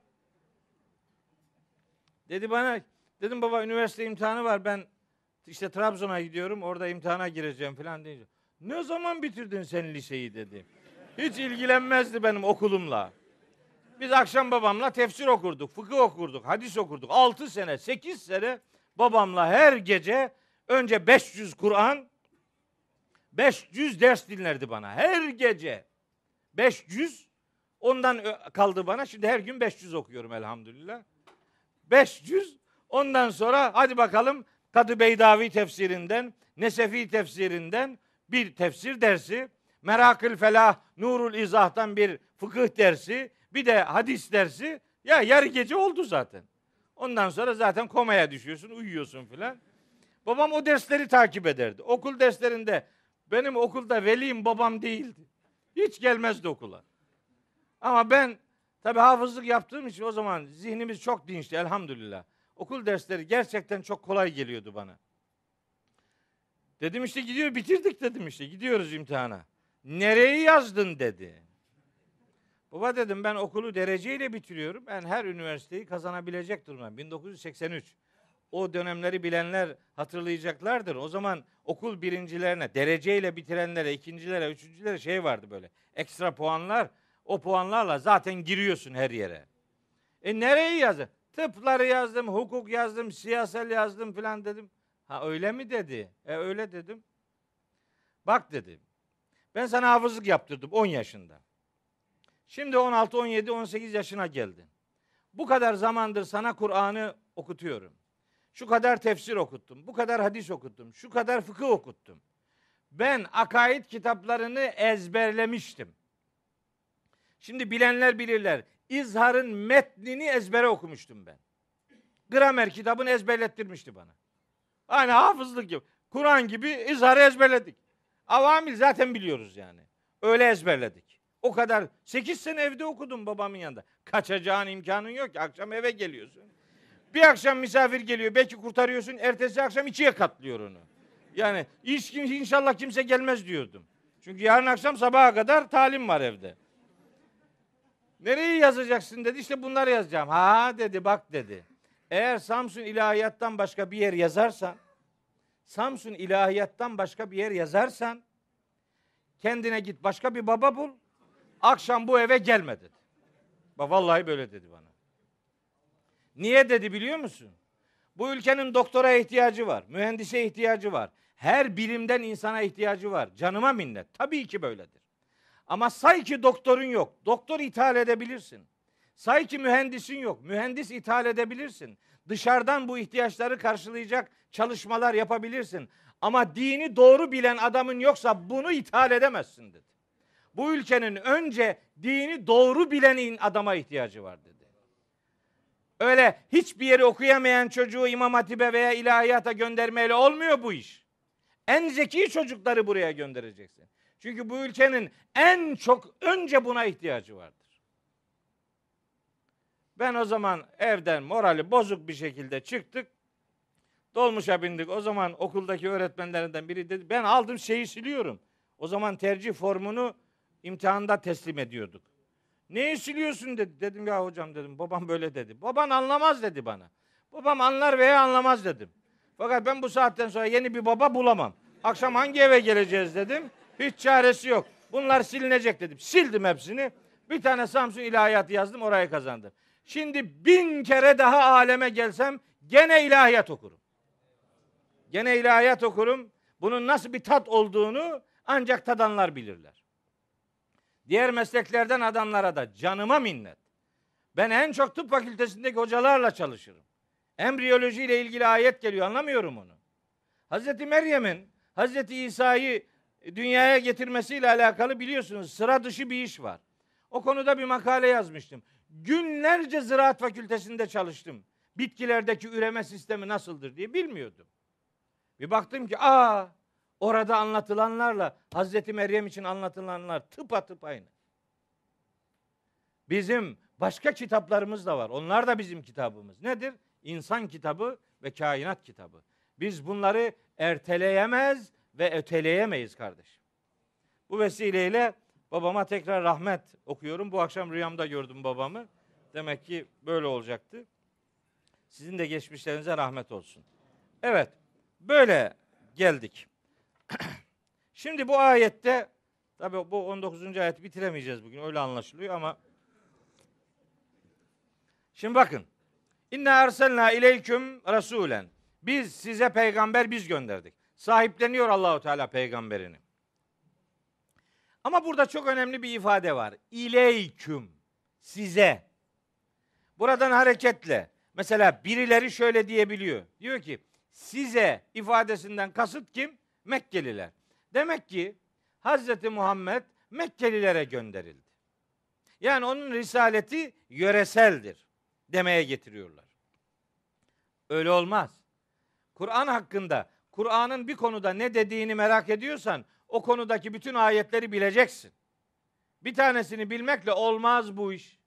Dedi bana dedim baba üniversite imtihanı var. Ben işte Trabzon'a gidiyorum. Orada imtihana gireceğim falan deyince. Ne zaman bitirdin sen liseyi dedi. Hiç ilgilenmezdi benim okulumla. Biz akşam babamla tefsir okurduk, fıkıh okurduk, hadis okurduk. 6 sene, 8 sene babamla her gece önce 500 Kur'an, 500 ders dinlerdi bana her gece. 500 ondan kaldı bana. Şimdi her gün 500 okuyorum elhamdülillah. 500 ondan sonra hadi bakalım Kadı Beydavi tefsirinden, Nesefi tefsirinden bir tefsir dersi, Merakül Felah, Nurul İzah'tan bir fıkıh dersi, bir de hadis dersi. Ya yarı gece oldu zaten. Ondan sonra zaten komaya düşüyorsun, uyuyorsun filan. Babam o dersleri takip ederdi. Okul derslerinde benim okulda velim babam değildi. Hiç gelmezdi okula. Ama ben tabi hafızlık yaptığım için o zaman zihnimiz çok dinçti elhamdülillah. Okul dersleri gerçekten çok kolay geliyordu bana. Dedim işte gidiyor bitirdik dedim işte gidiyoruz imtihana. Nereyi yazdın dedi. Baba dedim ben okulu dereceyle bitiriyorum. Ben her üniversiteyi kazanabilecek durumdayım. 1983. O dönemleri bilenler hatırlayacaklardır. O zaman okul birincilerine, dereceyle bitirenlere, ikincilere, üçüncülere şey vardı böyle. Ekstra puanlar. O puanlarla zaten giriyorsun her yere. E nereyi yazdın? Tıpları yazdım, hukuk yazdım, siyasal yazdım filan dedim. Ha öyle mi dedi? E öyle dedim. Bak dedi. Ben sana hafızlık yaptırdım 10 yaşında. Şimdi 16, 17, 18 yaşına geldin. Bu kadar zamandır sana Kur'an'ı okutuyorum. Şu kadar tefsir okuttum. Bu kadar hadis okuttum. Şu kadar fıkıh okuttum. Ben akaid kitaplarını ezberlemiştim. Şimdi bilenler bilirler. İzhar'ın metnini ezbere okumuştum ben. Gramer kitabını ezberlettirmişti bana. Aynı hafızlık gibi. Kur'an gibi izharı ezberledik. Avamil zaten biliyoruz yani. Öyle ezberledik. O kadar 8 sene evde okudum babamın yanında. Kaçacağın imkanın yok ki. Akşam eve geliyorsun. Bir akşam misafir geliyor. Belki kurtarıyorsun. Ertesi akşam ikiye katlıyor onu. Yani hiç inşallah kimse gelmez diyordum. Çünkü yarın akşam sabaha kadar talim var evde. Nereyi yazacaksın dedi. İşte bunları yazacağım. Ha dedi bak dedi. Eğer Samsun ilahiyattan başka bir yer yazarsan, Samsun ilahiyattan başka bir yer yazarsan, kendine git başka bir baba bul, akşam bu eve gelme dedi. Bak vallahi böyle dedi bana. Niye dedi biliyor musun? Bu ülkenin doktora ihtiyacı var, mühendise ihtiyacı var. Her bilimden insana ihtiyacı var. Canıma minnet. Tabii ki böyledir. Ama say ki doktorun yok. Doktor ithal edebilirsin. Say ki mühendisin yok. Mühendis ithal edebilirsin. Dışarıdan bu ihtiyaçları karşılayacak çalışmalar yapabilirsin. Ama dini doğru bilen adamın yoksa bunu ithal edemezsin dedi. Bu ülkenin önce dini doğru bilen adama ihtiyacı var dedi. Öyle hiçbir yeri okuyamayan çocuğu İmam Hatip'e veya ilahiyata göndermeyle olmuyor bu iş. En zeki çocukları buraya göndereceksin. Çünkü bu ülkenin en çok önce buna ihtiyacı vardır. Ben o zaman evden morali bozuk bir şekilde çıktık. Dolmuşa bindik. O zaman okuldaki öğretmenlerinden biri dedi ben aldım şeyi siliyorum. O zaman tercih formunu imtihanda teslim ediyorduk. Neyi siliyorsun dedi. Dedim ya hocam dedim. Babam böyle dedi. Baban anlamaz dedi bana. Babam anlar veya anlamaz dedim. Fakat ben bu saatten sonra yeni bir baba bulamam. Akşam hangi eve geleceğiz dedim. Hiç çaresi yok. Bunlar silinecek dedim. Sildim hepsini. Bir tane Samsun ilahiyatı yazdım orayı kazandım. Şimdi bin kere daha aleme gelsem gene ilahiyat okurum. Gene ilahiyat okurum. Bunun nasıl bir tat olduğunu ancak tadanlar bilirler. Diğer mesleklerden adamlara da canıma minnet. Ben en çok tıp fakültesindeki hocalarla çalışırım. Embriyoloji ile ilgili ayet geliyor anlamıyorum onu. Hazreti Meryem'in Hazreti İsa'yı dünyaya getirmesiyle alakalı biliyorsunuz sıra dışı bir iş var. O konuda bir makale yazmıştım. Günlerce ziraat fakültesinde çalıştım. Bitkilerdeki üreme sistemi nasıldır diye bilmiyordum. Bir baktım ki aa orada anlatılanlarla Hazreti Meryem için anlatılanlar tıpatıp aynı. Bizim başka kitaplarımız da var. Onlar da bizim kitabımız. Nedir? İnsan kitabı ve kainat kitabı. Biz bunları erteleyemez ve öteleyemeyiz kardeşim. Bu vesileyle babama tekrar rahmet okuyorum. Bu akşam rüyamda gördüm babamı. Demek ki böyle olacaktı. Sizin de geçmişlerinize rahmet olsun. Evet, böyle geldik. <clears throat> Şimdi bu ayette, tabi bu 19. ayet bitiremeyeceğiz bugün, öyle anlaşılıyor ama Şimdi bakın. İnne erselna ileyküm rasulen. Biz size peygamber biz gönderdik. Sahipleniyor Allahu Teala peygamberini. Ama burada çok önemli bir ifade var. İleyküm size. Buradan hareketle mesela birileri şöyle diyebiliyor. Diyor ki size ifadesinden kasıt kim? Mekkeliler. Demek ki Hazreti Muhammed Mekkelilere gönderildi. Yani onun risaleti yöreseldir demeye getiriyorlar. Öyle olmaz. Kur'an hakkında Kur'an'ın bir konuda ne dediğini merak ediyorsan o konudaki bütün ayetleri bileceksin. Bir tanesini bilmekle olmaz bu iş.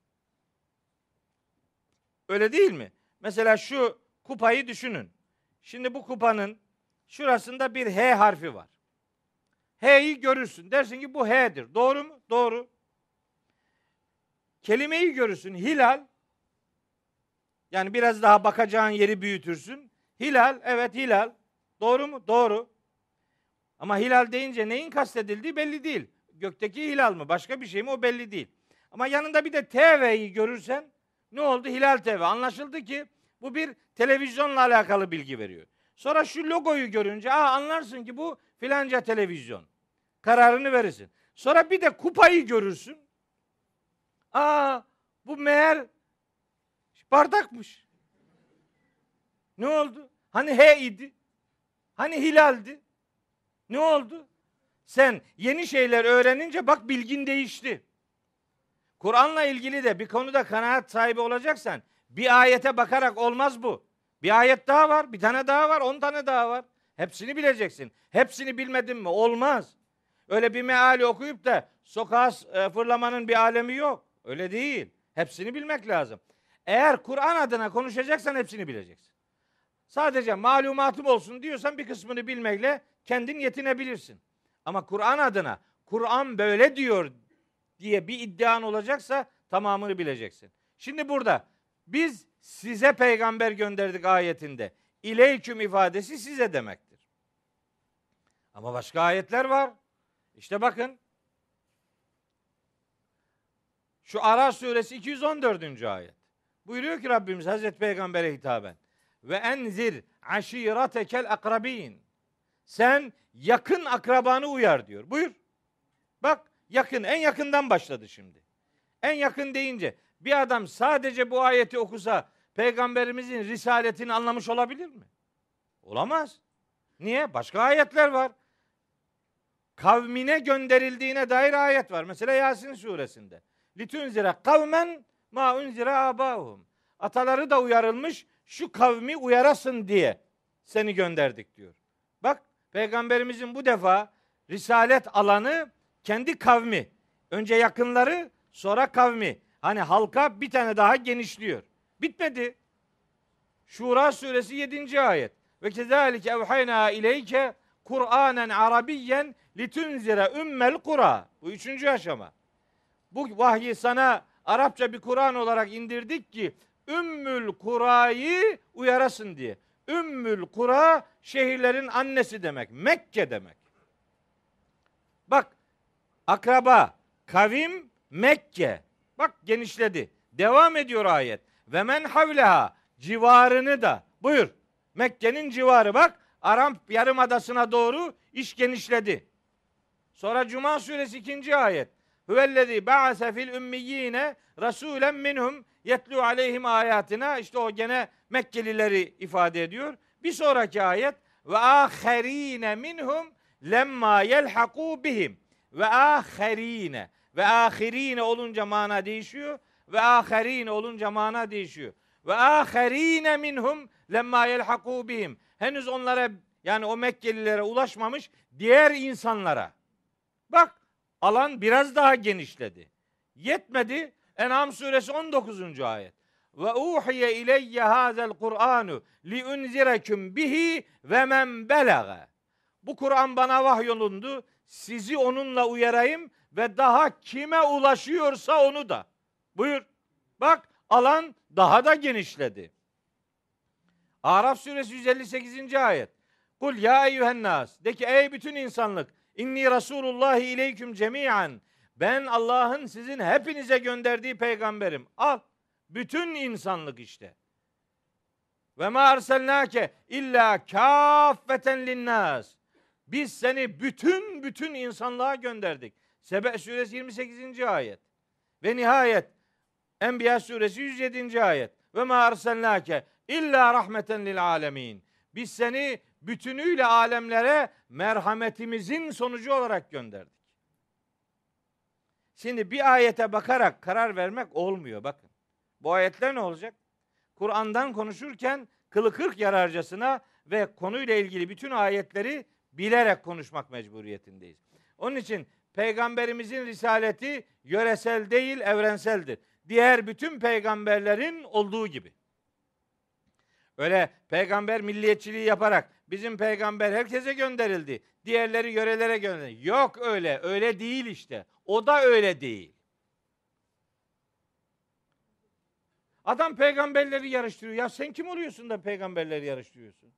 Öyle değil mi? Mesela şu kupayı düşünün. Şimdi bu kupanın şurasında bir H harfi var. H'yi görürsün. Dersin ki bu H'dir. Doğru mu? Doğru. Kelimeyi görürsün. Hilal. Yani biraz daha bakacağın yeri büyütürsün. Hilal. Evet hilal. Doğru mu? Doğru. Ama hilal deyince neyin kastedildiği belli değil. Gökteki hilal mı? Başka bir şey mi? O belli değil. Ama yanında bir de TV'yi görürsen ne oldu? Hilal TV. Anlaşıldı ki bu bir televizyonla alakalı bilgi veriyor. Sonra şu logoyu görünce aa anlarsın ki bu filanca televizyon. Kararını verirsin. Sonra bir de kupayı görürsün. Aa bu meğer bardakmış. Ne oldu? Hani H idi. Hani hilaldi. Ne oldu? Sen yeni şeyler öğrenince bak bilgin değişti. Kur'an'la ilgili de bir konuda kanaat sahibi olacaksan bir ayete bakarak olmaz bu. Bir ayet daha var, bir tane daha var, on tane daha var. Hepsini bileceksin. Hepsini bilmedin mi? Olmaz. Öyle bir meali okuyup da sokağa e, fırlamanın bir alemi yok. Öyle değil. Hepsini bilmek lazım. Eğer Kur'an adına konuşacaksan hepsini bileceksin. Sadece malumatım olsun diyorsan bir kısmını bilmekle kendin yetinebilirsin. Ama Kur'an adına Kur'an böyle diyor diye bir iddian olacaksa tamamını bileceksin. Şimdi burada biz size peygamber gönderdik ayetinde. İleyküm ifadesi size demektir. Ama başka ayetler var. İşte bakın. Şu Ara suresi 214. ayet. Buyuruyor ki Rabbimiz Hazreti Peygamber'e hitaben. Ve enzir aşiretekel akrabin. Sen yakın akrabanı uyar diyor. Buyur. Bak yakın en yakından başladı şimdi. En yakın deyince bir adam sadece bu ayeti okusa peygamberimizin risaletini anlamış olabilir mi? Olamaz. Niye? Başka ayetler var. Kavmine gönderildiğine dair ayet var. Mesela Yasin suresinde. Litunzire kavmen ma unzire abahum. Ataları da uyarılmış şu kavmi uyarasın diye seni gönderdik diyor. Bak peygamberimizin bu defa risalet alanı kendi kavmi. Önce yakınları sonra kavmi. Hani halka bir tane daha genişliyor. Bitmedi. Şura suresi 7. ayet. Ve kezalike evhayna ileyke Kur'anen Arabiyyen litunzire ümmel kura. Bu üçüncü aşama. Bu vahyi sana Arapça bir Kur'an olarak indirdik ki Ümmül Kura'yı uyarasın diye. Ümmül Kura şehirlerin annesi demek. Mekke demek. Bak akraba, kavim, Mekke. Bak genişledi. Devam ediyor ayet. Ve men havleha civarını da. Buyur. Mekke'nin civarı bak. Aram yarımadasına doğru iş genişledi. Sonra Cuma suresi ikinci ayet. Huvellezî ba'ase fil ümmiyine rasulen minhum yetlu aleyhim ayatina işte o gene Mekkelileri ifade ediyor. Bir sonraki ayet ve aherine minhum lemma yelhaku bihim ve aherine ve ahirine olunca mana değişiyor ve aherine olunca mana değişiyor. Ve aherine minhum lemma yelhaku bihim. Henüz onlara yani o Mekkelilere ulaşmamış diğer insanlara. Bak alan biraz daha genişledi. Yetmedi. En'am suresi 19. ayet. Ve uhiye ileyye hazel Kur'anu li unzirekum bihi ve men belage. Bu Kur'an bana vahyolundu. Sizi onunla uyarayım ve daha kime ulaşıyorsa onu da. Buyur. Bak alan daha da genişledi. Araf suresi 158. ayet. Kul ya eyyühen nas. De ki ey bütün insanlık. İnni Resulullah ileyküm cemiyen. Ben Allah'ın sizin hepinize gönderdiği peygamberim. Al. Bütün insanlık işte. Ve ma arselnake illa kaffeten linnas. Biz seni bütün bütün insanlığa gönderdik. Sebe suresi 28. ayet. Ve nihayet Enbiya suresi 107. ayet. Ve ma arselnake illa rahmeten lil alemin. Biz seni bütünüyle alemlere merhametimizin sonucu olarak gönderdik. Şimdi bir ayete bakarak karar vermek olmuyor bakın. Bu ayetler ne olacak? Kur'an'dan konuşurken kılı kırk yararcasına ve konuyla ilgili bütün ayetleri bilerek konuşmak mecburiyetindeyiz. Onun için peygamberimizin risaleti yöresel değil evrenseldir. Diğer bütün peygamberlerin olduğu gibi. Öyle peygamber milliyetçiliği yaparak bizim peygamber herkese gönderildi. Diğerleri yörelere gönderildi. Yok öyle. Öyle değil işte. O da öyle değil. Adam peygamberleri yarıştırıyor. Ya sen kim oluyorsun da peygamberleri yarıştırıyorsun?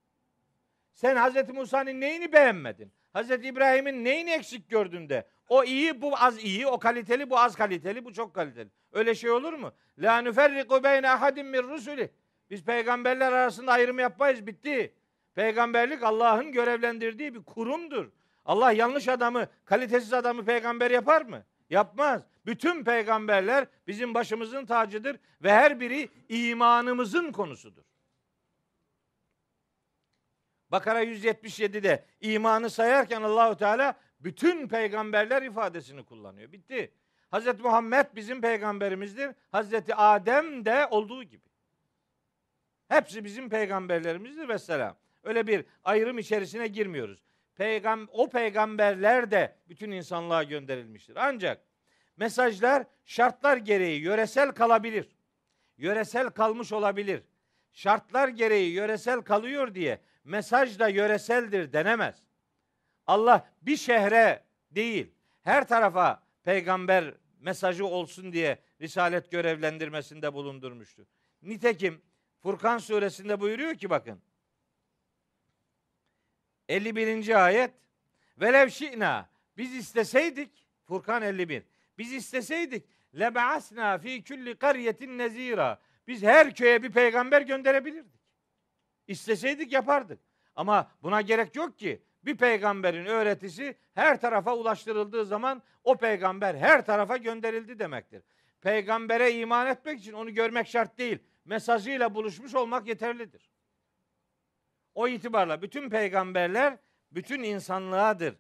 Sen Hazreti Musa'nın neyini beğenmedin? Hazreti İbrahim'in neyini eksik gördün de? O iyi, bu az iyi, o kaliteli, bu az kaliteli, bu çok kaliteli. Öyle şey olur mu? La nüferriku beyne ahadim min rusuli. Biz peygamberler arasında ayrım yapmayız, bitti. Peygamberlik Allah'ın görevlendirdiği bir kurumdur. Allah yanlış adamı, kalitesiz adamı peygamber yapar mı? Yapmaz. Bütün peygamberler bizim başımızın tacıdır ve her biri imanımızın konusudur. Bakara 177'de imanı sayarken Allahu Teala bütün peygamberler ifadesini kullanıyor. Bitti. Hazreti Muhammed bizim peygamberimizdir. Hazreti Adem de olduğu gibi. Hepsi bizim peygamberlerimizdir ve. Öyle bir ayrım içerisine girmiyoruz. Peygam o peygamberler de bütün insanlığa gönderilmiştir. Ancak mesajlar şartlar gereği yöresel kalabilir. Yöresel kalmış olabilir. Şartlar gereği yöresel kalıyor diye mesaj da yöreseldir denemez. Allah bir şehre değil, her tarafa peygamber mesajı olsun diye risalet görevlendirmesinde bulundurmuştu. Nitekim Furkan suresinde buyuruyor ki bakın. 51. ayet Velev şi'na biz isteseydik Furkan 51 biz isteseydik lebe'asna fi külli karyetin nezira biz her köye bir peygamber gönderebilirdik. İsteseydik yapardık. Ama buna gerek yok ki. Bir peygamberin öğretisi her tarafa ulaştırıldığı zaman o peygamber her tarafa gönderildi demektir. Peygambere iman etmek için onu görmek şart değil. Mesajıyla buluşmuş olmak yeterlidir. O itibarla bütün peygamberler bütün insanlığadır.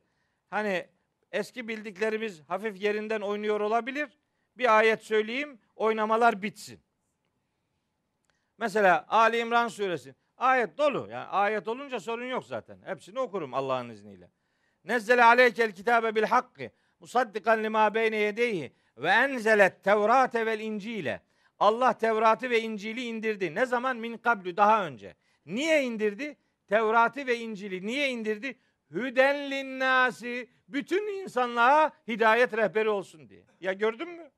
Hani eski bildiklerimiz hafif yerinden oynuyor olabilir. Bir ayet söyleyeyim, oynamalar bitsin. Mesela Ali İmran suresi. Ayet dolu. Yani ayet olunca sorun yok zaten. Hepsini okurum Allah'ın izniyle. Nezzele aleykel kitabe bil hakkı musaddikan lima beyne yedeyhi ve enzelet tevrate vel incile. Allah Tevrat'ı ve İncil'i indirdi. Ne zaman? Min kablü daha önce. Niye indirdi? Tevrat'ı ve İncil'i niye indirdi? Hüden linnâsi bütün insanlığa hidayet rehberi olsun diye. Ya gördün mü?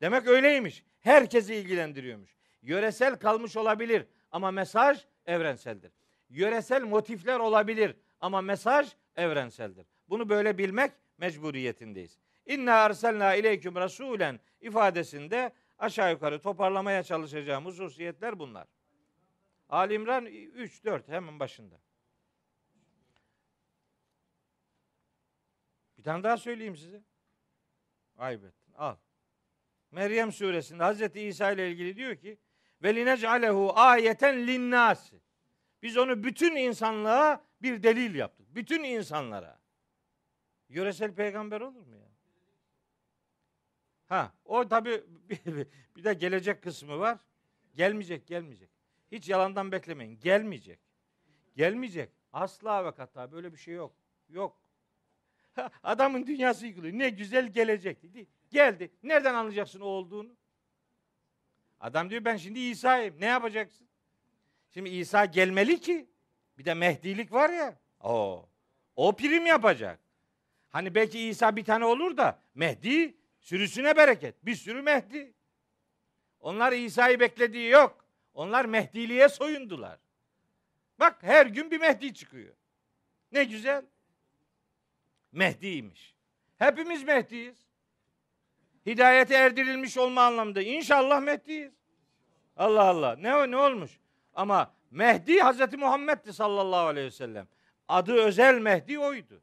Demek öyleymiş. Herkesi ilgilendiriyormuş. Yöresel kalmış olabilir ama mesaj evrenseldir. Yöresel motifler olabilir ama mesaj evrenseldir. Bunu böyle bilmek mecburiyetindeyiz. İnna arsalna ileyküm rasulen ifadesinde aşağı yukarı toparlamaya çalışacağım hususiyetler bunlar. Ali İmran 3 4 hemen başında. Bir tane daha söyleyeyim size. Ayıp. Al. Meryem suresinde Hazreti İsa ile ilgili diyor ki ve linec'alehu ayeten linnâsi. Biz onu bütün insanlığa bir delil yaptık. Bütün insanlara. Yöresel peygamber olur mu ya? Ha, o tabi <laughs> bir de gelecek kısmı var. Gelmeyecek, gelmeyecek. Hiç yalandan beklemeyin. Gelmeyecek. Gelmeyecek. Asla ve kata böyle bir şey yok. Yok. Adamın dünyası yıkılıyor. Ne güzel gelecekti. Geldi. Nereden anlayacaksın o olduğunu? Adam diyor ben şimdi İsa'yım. Ne yapacaksın? Şimdi İsa gelmeli ki. Bir de Mehdilik var ya. O. O prim yapacak. Hani belki İsa bir tane olur da Mehdi sürüsüne bereket. Bir sürü Mehdi. Onlar İsa'yı beklediği yok. Onlar Mehdiliğe soyundular. Bak her gün bir Mehdi çıkıyor. Ne güzel. Mehdi'ymiş. Hepimiz Mehdi'yiz. Hidayete erdirilmiş olma anlamında. İnşallah Mehdi'yiz. Allah Allah. Ne ne olmuş? Ama Mehdi Hazreti Muhammed'di sallallahu aleyhi ve sellem. Adı özel Mehdi oydu.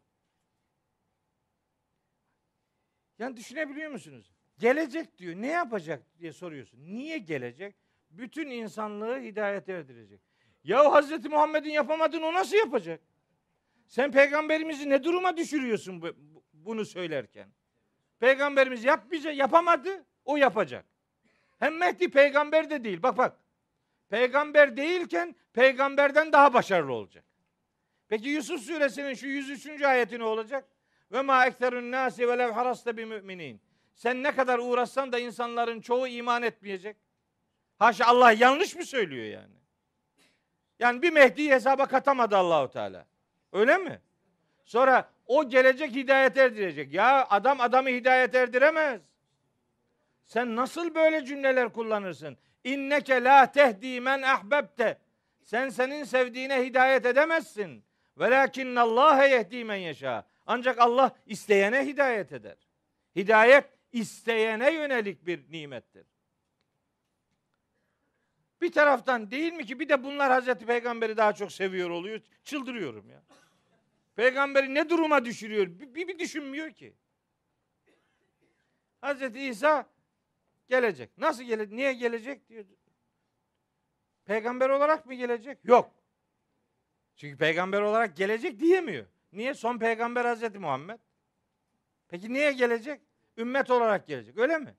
Yani düşünebiliyor musunuz? Gelecek diyor. Ne yapacak diye soruyorsun. Niye gelecek? Bütün insanlığı hidayete erdirecek. Ya Hazreti Muhammed'in yapamadığını o nasıl yapacak? Sen peygamberimizi ne duruma düşürüyorsun bu, bu- bunu söylerken? Peygamberimiz yapmayacak, yapamadı, o yapacak. Hem Mehdi peygamber de değil. Bak bak. Peygamber değilken peygamberden daha başarılı olacak. Peki Yusuf suresinin şu 103. ayeti ne olacak? Ve ma ekterun nasi ve lev harasta bi müminin. Sen ne kadar uğraşsan da insanların çoğu iman etmeyecek. Haşa Allah yanlış mı söylüyor yani? Yani bir Mehdi'yi hesaba katamadı Allahu Teala. Öyle mi? Sonra o gelecek hidayet erdirecek. Ya adam adamı hidayet erdiremez. Sen nasıl böyle cümleler kullanırsın? İnneke la tehdi men ahbebte. Sen senin sevdiğine hidayet edemezsin. Velakin Allah yehdi men yeşa. Ancak Allah isteyene hidayet eder. Hidayet isteyene yönelik bir nimettir. Bir taraftan değil mi ki bir de bunlar Hazreti Peygamber'i daha çok seviyor oluyor. Çıldırıyorum ya. Peygamberi ne duruma düşürüyor? Bir, bir, bir düşünmüyor ki. Hazreti İsa gelecek. Nasıl gelecek? Niye gelecek diyor. Peygamber olarak mı gelecek? Yok. Çünkü peygamber olarak gelecek diyemiyor. Niye? Son peygamber Hazreti Muhammed. Peki niye gelecek? Ümmet olarak gelecek. Öyle mi?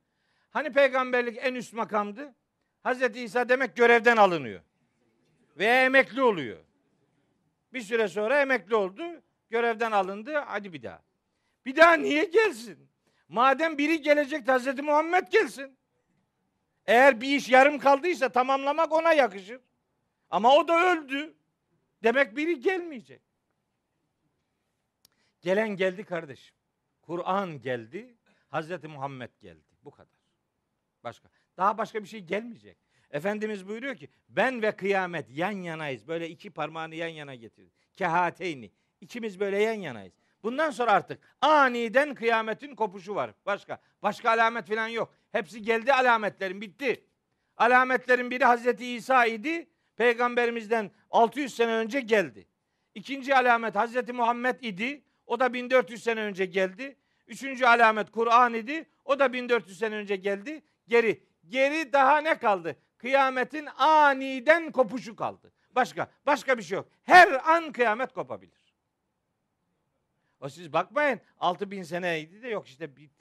Hani peygamberlik en üst makamdı? Hazreti İsa demek görevden alınıyor. Veya emekli oluyor. Bir süre sonra emekli oldu. Görevden alındı. Hadi bir daha. Bir daha niye gelsin? Madem biri gelecek Hazreti Muhammed gelsin. Eğer bir iş yarım kaldıysa tamamlamak ona yakışır. Ama o da öldü. Demek biri gelmeyecek. Gelen geldi kardeşim. Kur'an geldi. Hazreti Muhammed geldi. Bu kadar. Başka. Daha başka bir şey gelmeyecek. Efendimiz buyuruyor ki ben ve kıyamet yan yanayız. Böyle iki parmağını yan yana getirdi. Kehateyni. İkimiz böyle yan yanayız. Bundan sonra artık aniden kıyametin kopuşu var. Başka. Başka alamet falan yok. Hepsi geldi alametlerin bitti. Alametlerin biri Hazreti İsa idi. Peygamberimizden 600 sene önce geldi. İkinci alamet Hazreti Muhammed idi. O da 1400 sene önce geldi. Üçüncü alamet Kur'an idi. O da 1400 sene önce geldi. Geri. Geri daha ne kaldı? Kıyametin aniden kopuşu kaldı. Başka. Başka bir şey yok. Her an kıyamet kopabilir. O siz bakmayın 6000 seneydi de yok işte bit,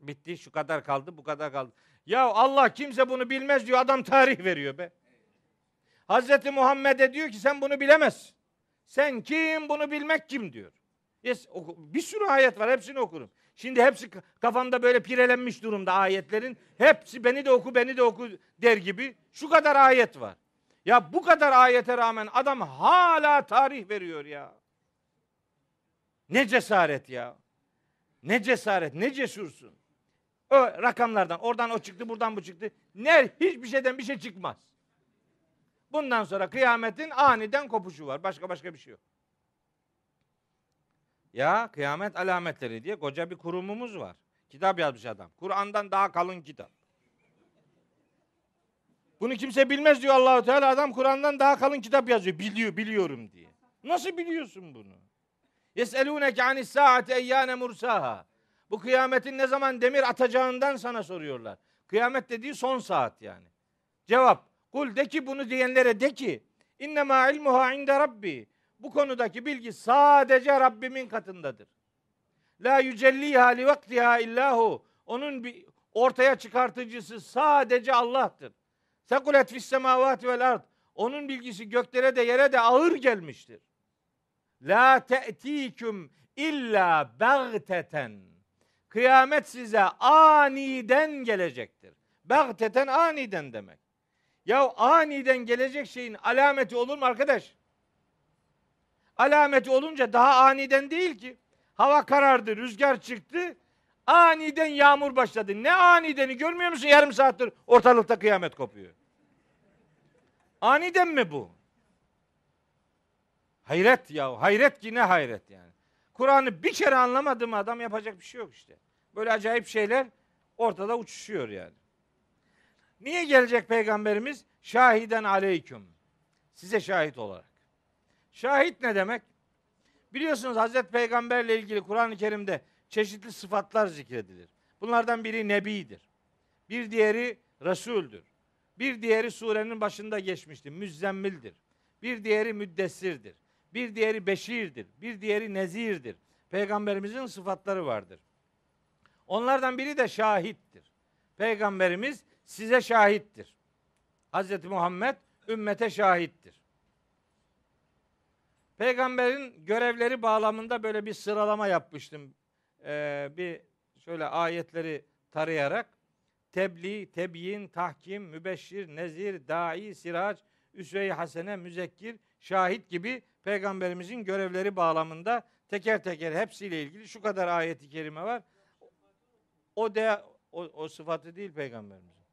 bitti şu kadar kaldı bu kadar kaldı. Ya Allah kimse bunu bilmez diyor adam tarih veriyor be. Hazreti Muhammed'e diyor ki sen bunu bilemezsin. Sen kim bunu bilmek kim diyor. Yes, bir sürü ayet var hepsini okurum. Şimdi hepsi ka- kafamda böyle pirelenmiş durumda ayetlerin. Hepsi beni de oku beni de oku der gibi. Şu kadar ayet var. Ya bu kadar ayete rağmen adam hala tarih veriyor ya. Ne cesaret ya. Ne cesaret, ne cesursun. O rakamlardan, oradan o çıktı, buradan bu çıktı. Ne hiçbir şeyden bir şey çıkmaz. Bundan sonra kıyametin aniden kopuşu var. Başka başka bir şey yok. Ya kıyamet alametleri diye koca bir kurumumuz var. Kitap yazmış adam. Kur'an'dan daha kalın kitap. Bunu kimse bilmez diyor Allahu Teala. Adam Kur'an'dan daha kalın kitap yazıyor. Biliyor, biliyorum diye. Nasıl biliyorsun bunu? Yeselûneke anis saati eyyâne mursaha. Bu kıyametin ne zaman demir atacağından sana soruyorlar. Kıyamet dediği son saat yani. Cevap. Kul de ki bunu diyenlere de ki innemâ ilmuha inde rabbi. Bu konudaki bilgi sadece Rabbimin katındadır. La yücelliha li vaktiha illahu. Onun bir ortaya çıkartıcısı sadece Allah'tır. Sekulet fis semavati vel ard. Onun bilgisi göklere de yere de ağır gelmiştir. La te'tiküm illa bagteten. Kıyamet size aniden gelecektir. Bagteten aniden demek. Ya aniden gelecek şeyin alameti olur mu arkadaş? Alameti olunca daha aniden değil ki. Hava karardı, rüzgar çıktı. Aniden yağmur başladı. Ne anideni görmüyor musun? Yarım saattir ortalıkta kıyamet kopuyor. Aniden mi bu? Hayret ya. Hayret ki ne hayret yani. Kur'an'ı bir kere anlamadım adam yapacak bir şey yok işte. Böyle acayip şeyler ortada uçuşuyor yani. Niye gelecek peygamberimiz? Şahiden aleyküm. Size şahit olarak. Şahit ne demek? Biliyorsunuz Hazreti Peygamberle ilgili Kur'an-ı Kerim'de çeşitli sıfatlar zikredilir. Bunlardan biri nebidir. Bir diğeri Resul'dür. Bir diğeri surenin başında geçmişti. Müzzemmildir. Bir diğeri müddessirdir. Bir diğeri beşirdir. Bir diğeri nezirdir. Peygamberimizin sıfatları vardır. Onlardan biri de şahittir. Peygamberimiz size şahittir. Hz. Muhammed ümmete şahittir. Peygamberin görevleri bağlamında böyle bir sıralama yapmıştım. Ee, bir şöyle ayetleri tarayarak tebliğ, tebyin, tahkim, mübeşşir, nezir, dai, sirac, üsve-i hasene, müzekkir, şahit gibi peygamberimizin görevleri bağlamında teker teker hepsiyle ilgili şu kadar ayeti kerime var. O de o, o sıfatı değil peygamberimizin.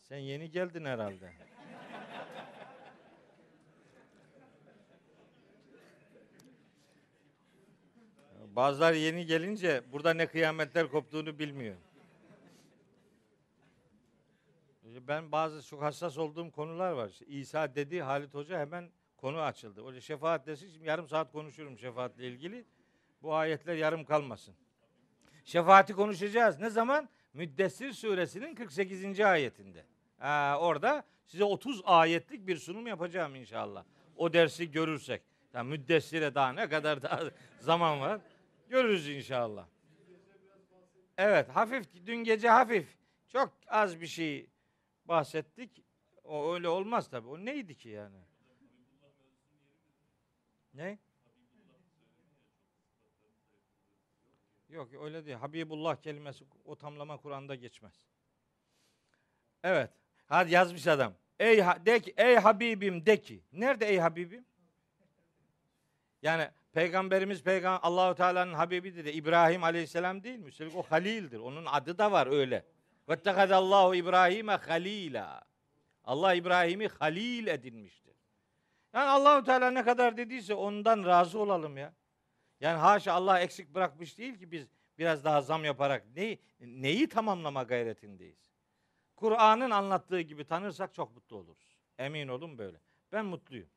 Sen yeni geldin herhalde. Bazılar yeni gelince burada ne kıyametler koptuğunu bilmiyor. Ben bazı çok hassas olduğum konular var. İsa dedi Halit Hoca hemen konu açıldı. O şefaat desin şimdi yarım saat konuşurum şefaatle ilgili. Bu ayetler yarım kalmasın. Şefaati konuşacağız. Ne zaman? Müddessir suresinin 48. ayetinde. Ha, orada size 30 ayetlik bir sunum yapacağım inşallah. O dersi görürsek. Yani müddessire daha ne kadar daha <laughs> zaman var. Görürüz inşallah. Evet hafif dün gece hafif çok az bir şey bahsettik. O öyle olmaz tabi. O neydi ki yani? Ne? Yok öyle değil. Habibullah kelimesi o tamlama Kur'an'da geçmez. Evet. Hadi yazmış adam. Ey de ki, ey Habibim de ki. Nerede ey Habibim? Yani Peygamberimiz Peygamber Allahu Teala'nın Habibidir de İbrahim Aleyhisselam değil mi? Üstelik o Halil'dir. Onun adı da var öyle. Vettekadallahu İbrahim'e halila. Allah İbrahim'i halil edinmiştir. Yani Allahu Teala ne kadar dediyse ondan razı olalım ya. Yani haşa Allah eksik bırakmış değil ki biz biraz daha zam yaparak neyi, neyi tamamlama gayretindeyiz. Kur'an'ın anlattığı gibi tanırsak çok mutlu oluruz. Emin olun böyle. Ben mutluyum.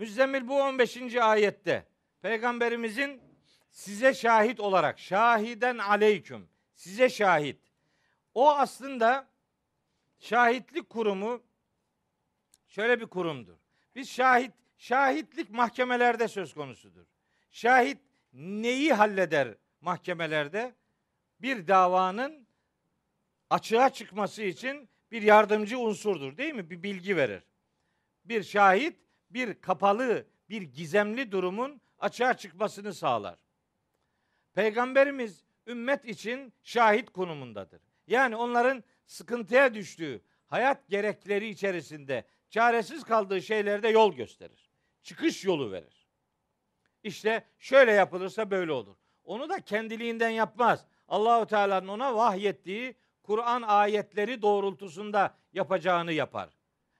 Müzzemmil bu 15. ayette peygamberimizin size şahit olarak şahiden aleyküm size şahit. O aslında şahitlik kurumu şöyle bir kurumdur. Biz şahit şahitlik mahkemelerde söz konusudur. Şahit neyi halleder mahkemelerde? Bir davanın açığa çıkması için bir yardımcı unsurdur değil mi? Bir bilgi verir. Bir şahit bir kapalı, bir gizemli durumun açığa çıkmasını sağlar. Peygamberimiz ümmet için şahit konumundadır. Yani onların sıkıntıya düştüğü hayat gerekleri içerisinde çaresiz kaldığı şeylerde yol gösterir. Çıkış yolu verir. İşte şöyle yapılırsa böyle olur. Onu da kendiliğinden yapmaz. Allahu Teala'nın ona vahyettiği Kur'an ayetleri doğrultusunda yapacağını yapar.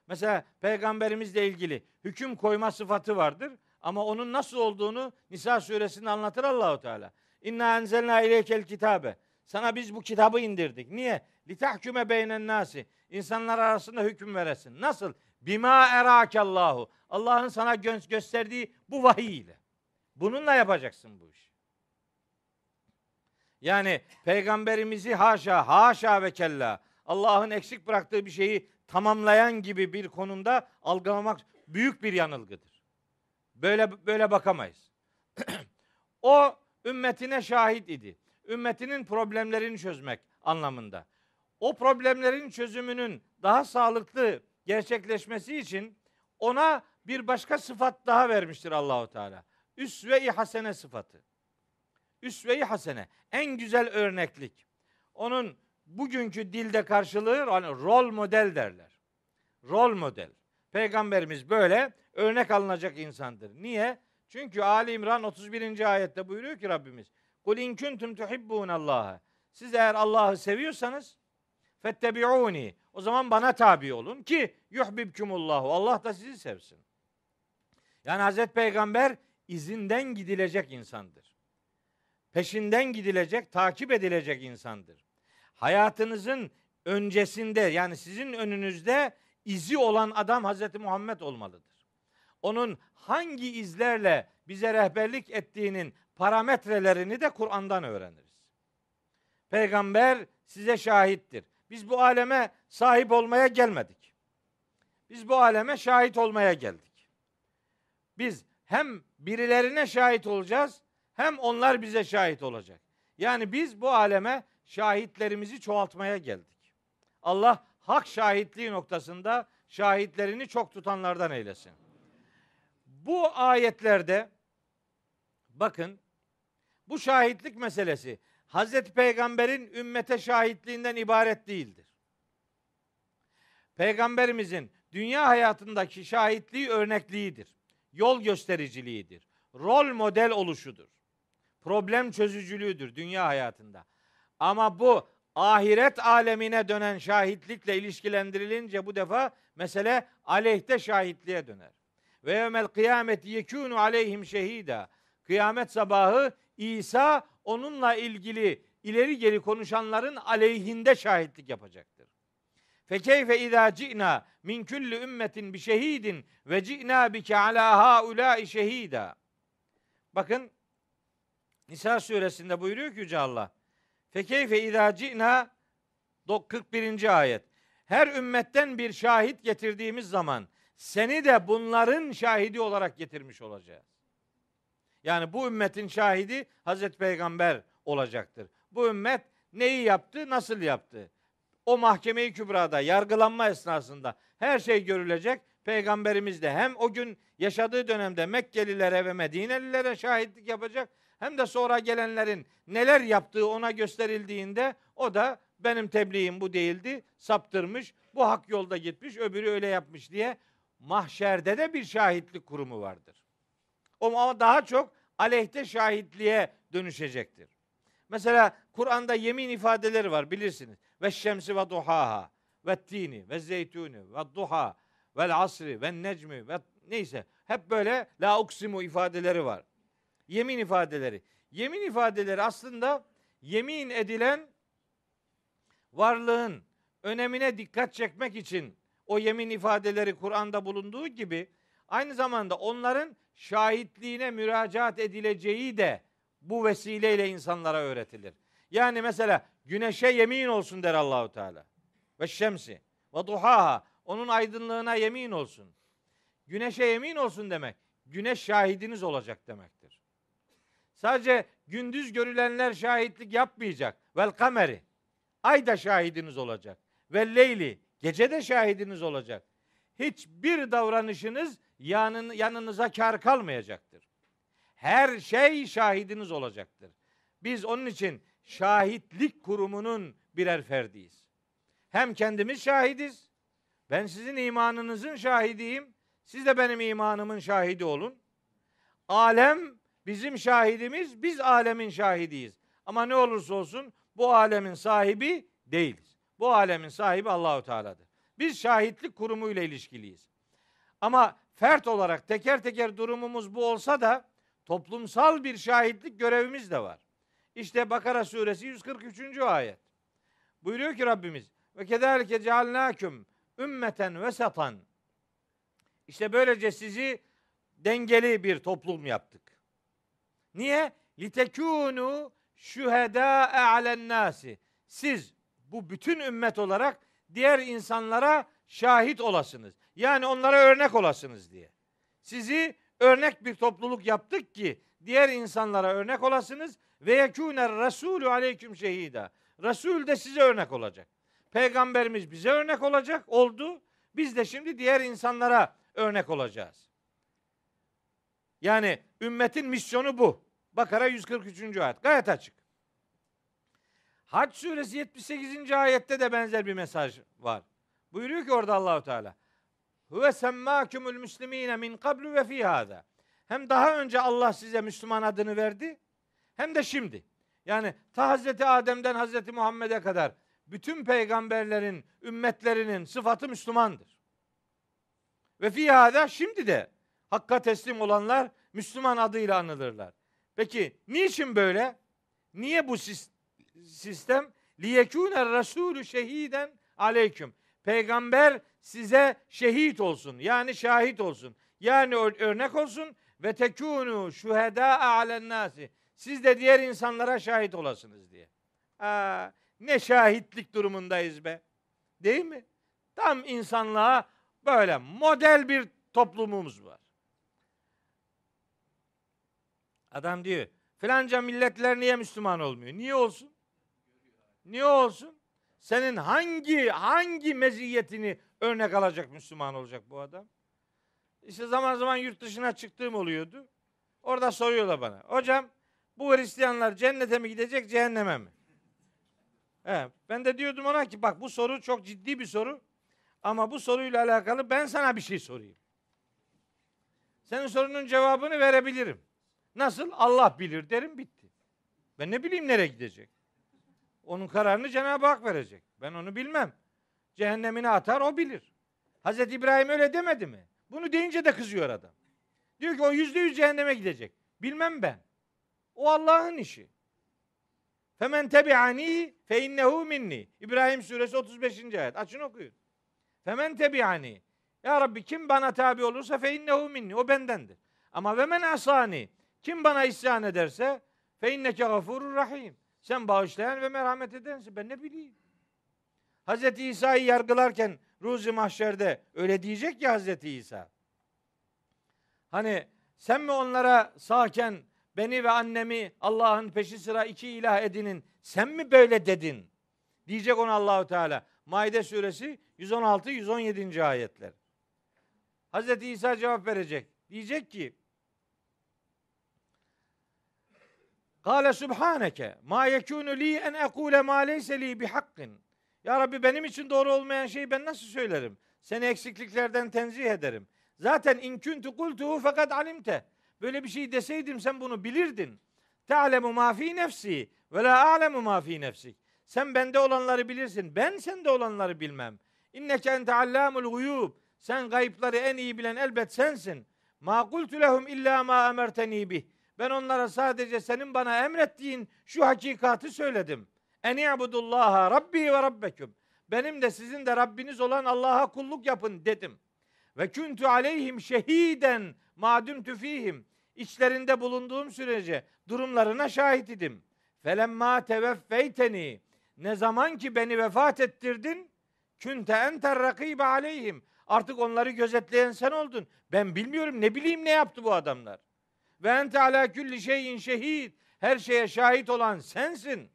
Mesela peygamberimizle ilgili hüküm koyma sıfatı vardır ama onun nasıl olduğunu Nisa suresinde anlatır Allahu Teala. İnna enzelna ileykel kitabe. Sana biz bu kitabı indirdik. Niye? Litahküme beynen nasi. İnsanlar arasında hüküm veresin. Nasıl? Bima erakallahu. Allah'ın sana gö- gösterdiği bu vahiy ile. Bununla yapacaksın bu işi. Yani peygamberimizi haşa, haşa ve kella Allah'ın eksik bıraktığı bir şeyi tamamlayan gibi bir konumda algılamak büyük bir yanılgıdır. Böyle böyle bakamayız. <clears throat> o ümmetine şahit idi. Ümmetinin problemlerini çözmek anlamında. O problemlerin çözümünün daha sağlıklı gerçekleşmesi için ona bir başka sıfat daha vermiştir Allahu Teala. Üsve-i hasene sıfatı. Üsve-i hasene en güzel örneklik. Onun bugünkü dilde karşılığı hani rol model derler. Rol model. Peygamberimiz böyle örnek alınacak insandır. Niye? Çünkü Ali İmran 31. ayette buyuruyor ki Rabbimiz Kul in kuntum tuhibbunallaha. Siz eğer Allah'ı seviyorsanız fettebi'uni. O zaman bana tabi olun ki yuhibbukumullahu. Allah da sizi sevsin. Yani Hazreti Peygamber izinden gidilecek insandır. Peşinden gidilecek, takip edilecek insandır. Hayatınızın öncesinde yani sizin önünüzde izi olan adam Hazreti Muhammed olmalıdır. Onun hangi izlerle bize rehberlik ettiğinin parametrelerini de Kur'an'dan öğreniriz. Peygamber size şahittir. Biz bu aleme sahip olmaya gelmedik. Biz bu aleme şahit olmaya geldik. Biz hem birilerine şahit olacağız hem onlar bize şahit olacak. Yani biz bu aleme şahitlerimizi çoğaltmaya geldik. Allah hak şahitliği noktasında şahitlerini çok tutanlardan eylesin. Bu ayetlerde bakın bu şahitlik meselesi Hazreti Peygamber'in ümmete şahitliğinden ibaret değildir. Peygamberimizin dünya hayatındaki şahitliği örnekliğidir. Yol göstericiliğidir. Rol model oluşudur. Problem çözücülüğüdür dünya hayatında. Ama bu ahiret alemine dönen şahitlikle ilişkilendirilince bu defa mesele aleyhte şahitliğe döner. Ve yevmel kıyameti yekûnu aleyhim şehida. Kıyamet sabahı İsa onunla ilgili ileri geri konuşanların aleyhinde şahitlik yapacaktır. Fekeyfe izâ ci'nâ min kulli ümmetin bi şehidin ve ci'nâ bike alâ haulâi şehîdâ. Bakın Nisa suresinde buyuruyor ki Yüce Allah. Fekeyfe izâ ci'nâ 41. ayet. Her ümmetten bir şahit getirdiğimiz zaman seni de bunların şahidi olarak getirmiş olacağız. Yani bu ümmetin şahidi Hazreti Peygamber olacaktır. Bu ümmet neyi yaptı, nasıl yaptı? O mahkemeyi kübrada yargılanma esnasında her şey görülecek. Peygamberimiz de hem o gün yaşadığı dönemde Mekkelilere ve Medinelilere şahitlik yapacak hem de sonra gelenlerin neler yaptığı ona gösterildiğinde o da benim tebliğim bu değildi, saptırmış, bu hak yolda gitmiş, öbürü öyle yapmış diye mahşerde de bir şahitlik kurumu vardır. Ama daha çok aleyhte şahitliğe dönüşecektir. Mesela Kur'an'da yemin ifadeleri var bilirsiniz. Ve şemsi ve duhaha ve tini ve zeytuni ve duha ve asri ve necmi ve neyse hep böyle la uksimu ifadeleri var. Yemin ifadeleri. Yemin ifadeleri aslında yemin edilen varlığın önemine dikkat çekmek için o yemin ifadeleri Kur'an'da bulunduğu gibi aynı zamanda onların şahitliğine müracaat edileceği de bu vesileyle insanlara öğretilir. Yani mesela güneşe yemin olsun der Allahu Teala. Ve şemsi ve duhaha onun aydınlığına yemin olsun. Güneşe yemin olsun demek güneş şahidiniz olacak demektir. Sadece gündüz görülenler şahitlik yapmayacak. Vel kameri. Ay da şahidiniz olacak. Ve leyli. Gece de şahidiniz olacak. Hiçbir davranışınız yanın, yanınıza kar kalmayacaktır. Her şey şahidiniz olacaktır. Biz onun için şahitlik kurumunun birer ferdiyiz. Hem kendimiz şahidiz. Ben sizin imanınızın şahidiyim. Siz de benim imanımın şahidi olun. Alem bizim şahidimiz, biz alemin şahidiyiz. Ama ne olursa olsun bu alemin sahibi değiliz. Bu alemin sahibi Allahu Teala'dır. Biz şahitlik kurumuyla ilişkiliyiz. Ama fert olarak teker teker durumumuz bu olsa da toplumsal bir şahitlik görevimiz de var. İşte Bakara suresi 143. ayet. Buyuruyor ki Rabbimiz ve kederlike cealnâküm ümmeten vesatan. İşte böylece sizi dengeli bir toplum yaptık. Niye? Litekûnû şühedâ alen nasi. Siz bu bütün ümmet olarak diğer insanlara şahit olasınız. Yani onlara örnek olasınız diye. Sizi örnek bir topluluk yaptık ki diğer insanlara örnek olasınız ve yekûner rasulü aleyküm şehida. Resul de size örnek olacak. Peygamberimiz bize örnek olacak oldu. Biz de şimdi diğer insanlara örnek olacağız. Yani ümmetin misyonu bu. Bakara 143. ayet. Gayet açık. Hac suresi 78. ayette de benzer bir mesaj var. Buyuruyor ki orada Allahu Teala. Huve semmâkumul müslimîne min kablu ve fî. Hem daha önce Allah size Müslüman adını verdi hem de şimdi. Yani ta Hazreti Adem'den Hazreti Muhammed'e kadar bütün peygamberlerin, ümmetlerinin sıfatı Müslümandır. Ve fî şimdi de hakka teslim olanlar Müslüman adıyla anılırlar. Peki niçin böyle? Niye bu sistem? Liyekûne rasûlü şehiden aleyküm. Peygamber size şehit olsun. Yani şahit olsun. Yani örnek olsun ve tekûnû şuhedâ alen nasi. Siz de diğer insanlara şahit olasınız diye. Aa, ne şahitlik durumundayız be. Değil mi? Tam insanlığa Böyle model bir toplumumuz var. Adam diyor filanca milletler niye Müslüman olmuyor? Niye olsun? Niye olsun? Senin hangi hangi meziyetini örnek alacak Müslüman olacak bu adam? İşte zaman zaman yurt dışına çıktığım oluyordu. Orada soruyorlar bana. Hocam bu Hristiyanlar cennete mi gidecek cehenneme mi? He, ben de diyordum ona ki bak bu soru çok ciddi bir soru. Ama bu soruyla alakalı ben sana bir şey sorayım. Senin sorunun cevabını verebilirim. Nasıl? Allah bilir derim bitti. Ben ne bileyim nereye gidecek? Onun kararını Cenab-ı Hak verecek. Ben onu bilmem. Cehennemine atar o bilir. Hazreti İbrahim öyle demedi mi? Bunu deyince de kızıyor adam. Diyor ki o yüzde yüz cehenneme gidecek. Bilmem ben. O Allah'ın işi. Femen tebi'ani fe innehu minni. İbrahim suresi 35. ayet. Açın okuyun. Femen tebi'ani. Ya Rabbi kim bana tabi olursa fe innehu minni. O bendendir. Ama ve men asani. Kim bana isyan ederse fe inneke gafurur rahim. Sen bağışlayan ve merhamet edensin. Ben ne bileyim. Hazreti İsa'yı yargılarken Ruzi Mahşer'de öyle diyecek ya Hazreti İsa. Hani sen mi onlara sağken beni ve annemi Allah'ın peşi sıra iki ilah edinin sen mi böyle dedin? Diyecek ona Allahu Teala. Maide suresi 116 117. ayetler. Hazreti İsa cevap verecek. Diyecek ki Kale subhaneke ma yekunu li en ekule ma leyse li bihakkin. Ya Rabbi benim için doğru olmayan şeyi ben nasıl söylerim? Seni eksikliklerden tenzih ederim. Zaten in kuntu kultuhu fakat alimte. Böyle bir şey deseydim sen bunu bilirdin. Te'alemu ma fi nefsi ve la a'lemu ma fi nefsik. Sen bende olanları bilirsin. Ben sende olanları bilmem. İnneke ente allamul guyub. Sen gayıpları en iyi bilen elbet sensin. Ma kultu lehum illa ma emerteni bih. Ben onlara sadece senin bana emrettiğin şu hakikati söyledim. En i'budullaha rabbi ve rabbeküm. Benim de sizin de Rabbiniz olan Allah'a kulluk yapın dedim. Ve kuntu aleyhim şehiden madüm tüfihim. İçlerinde bulunduğum sürece durumlarına şahit idim. Felemma teveffeyteni. Ne zaman ki beni vefat ettirdin, künte enter rakibe aleyhim. Artık onları gözetleyen sen oldun. Ben bilmiyorum ne bileyim ne yaptı bu adamlar. Ve ente ala külli şeyin şehid. Her şeye şahit olan sensin.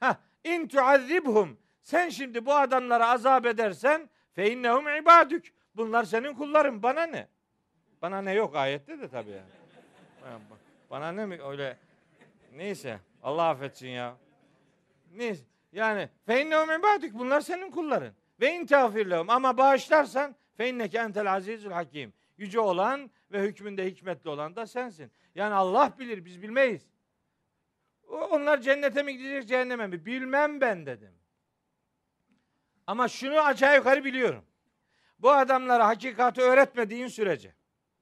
Ha, in tuazzibhum. Sen şimdi bu adamlara azap edersen fe innehum ibadük. Bunlar senin kulların. Bana ne? Bana ne yok ayette de tabii yani. Bana ne mi öyle neyse Allah affetsin ya. Neyse yani fe innehum ibadük. Bunlar senin kulların. Ve in tağfirlehum ama bağışlarsan fe inneke entel azizül hakim. Yüce olan ve hükmünde hikmetli olan da sensin. Yani Allah bilir biz bilmeyiz. Onlar cennete mi gidecek cehenneme mi? Bilmem ben dedim. Ama şunu aşağı yukarı biliyorum. Bu adamlara hakikati öğretmediğin sürece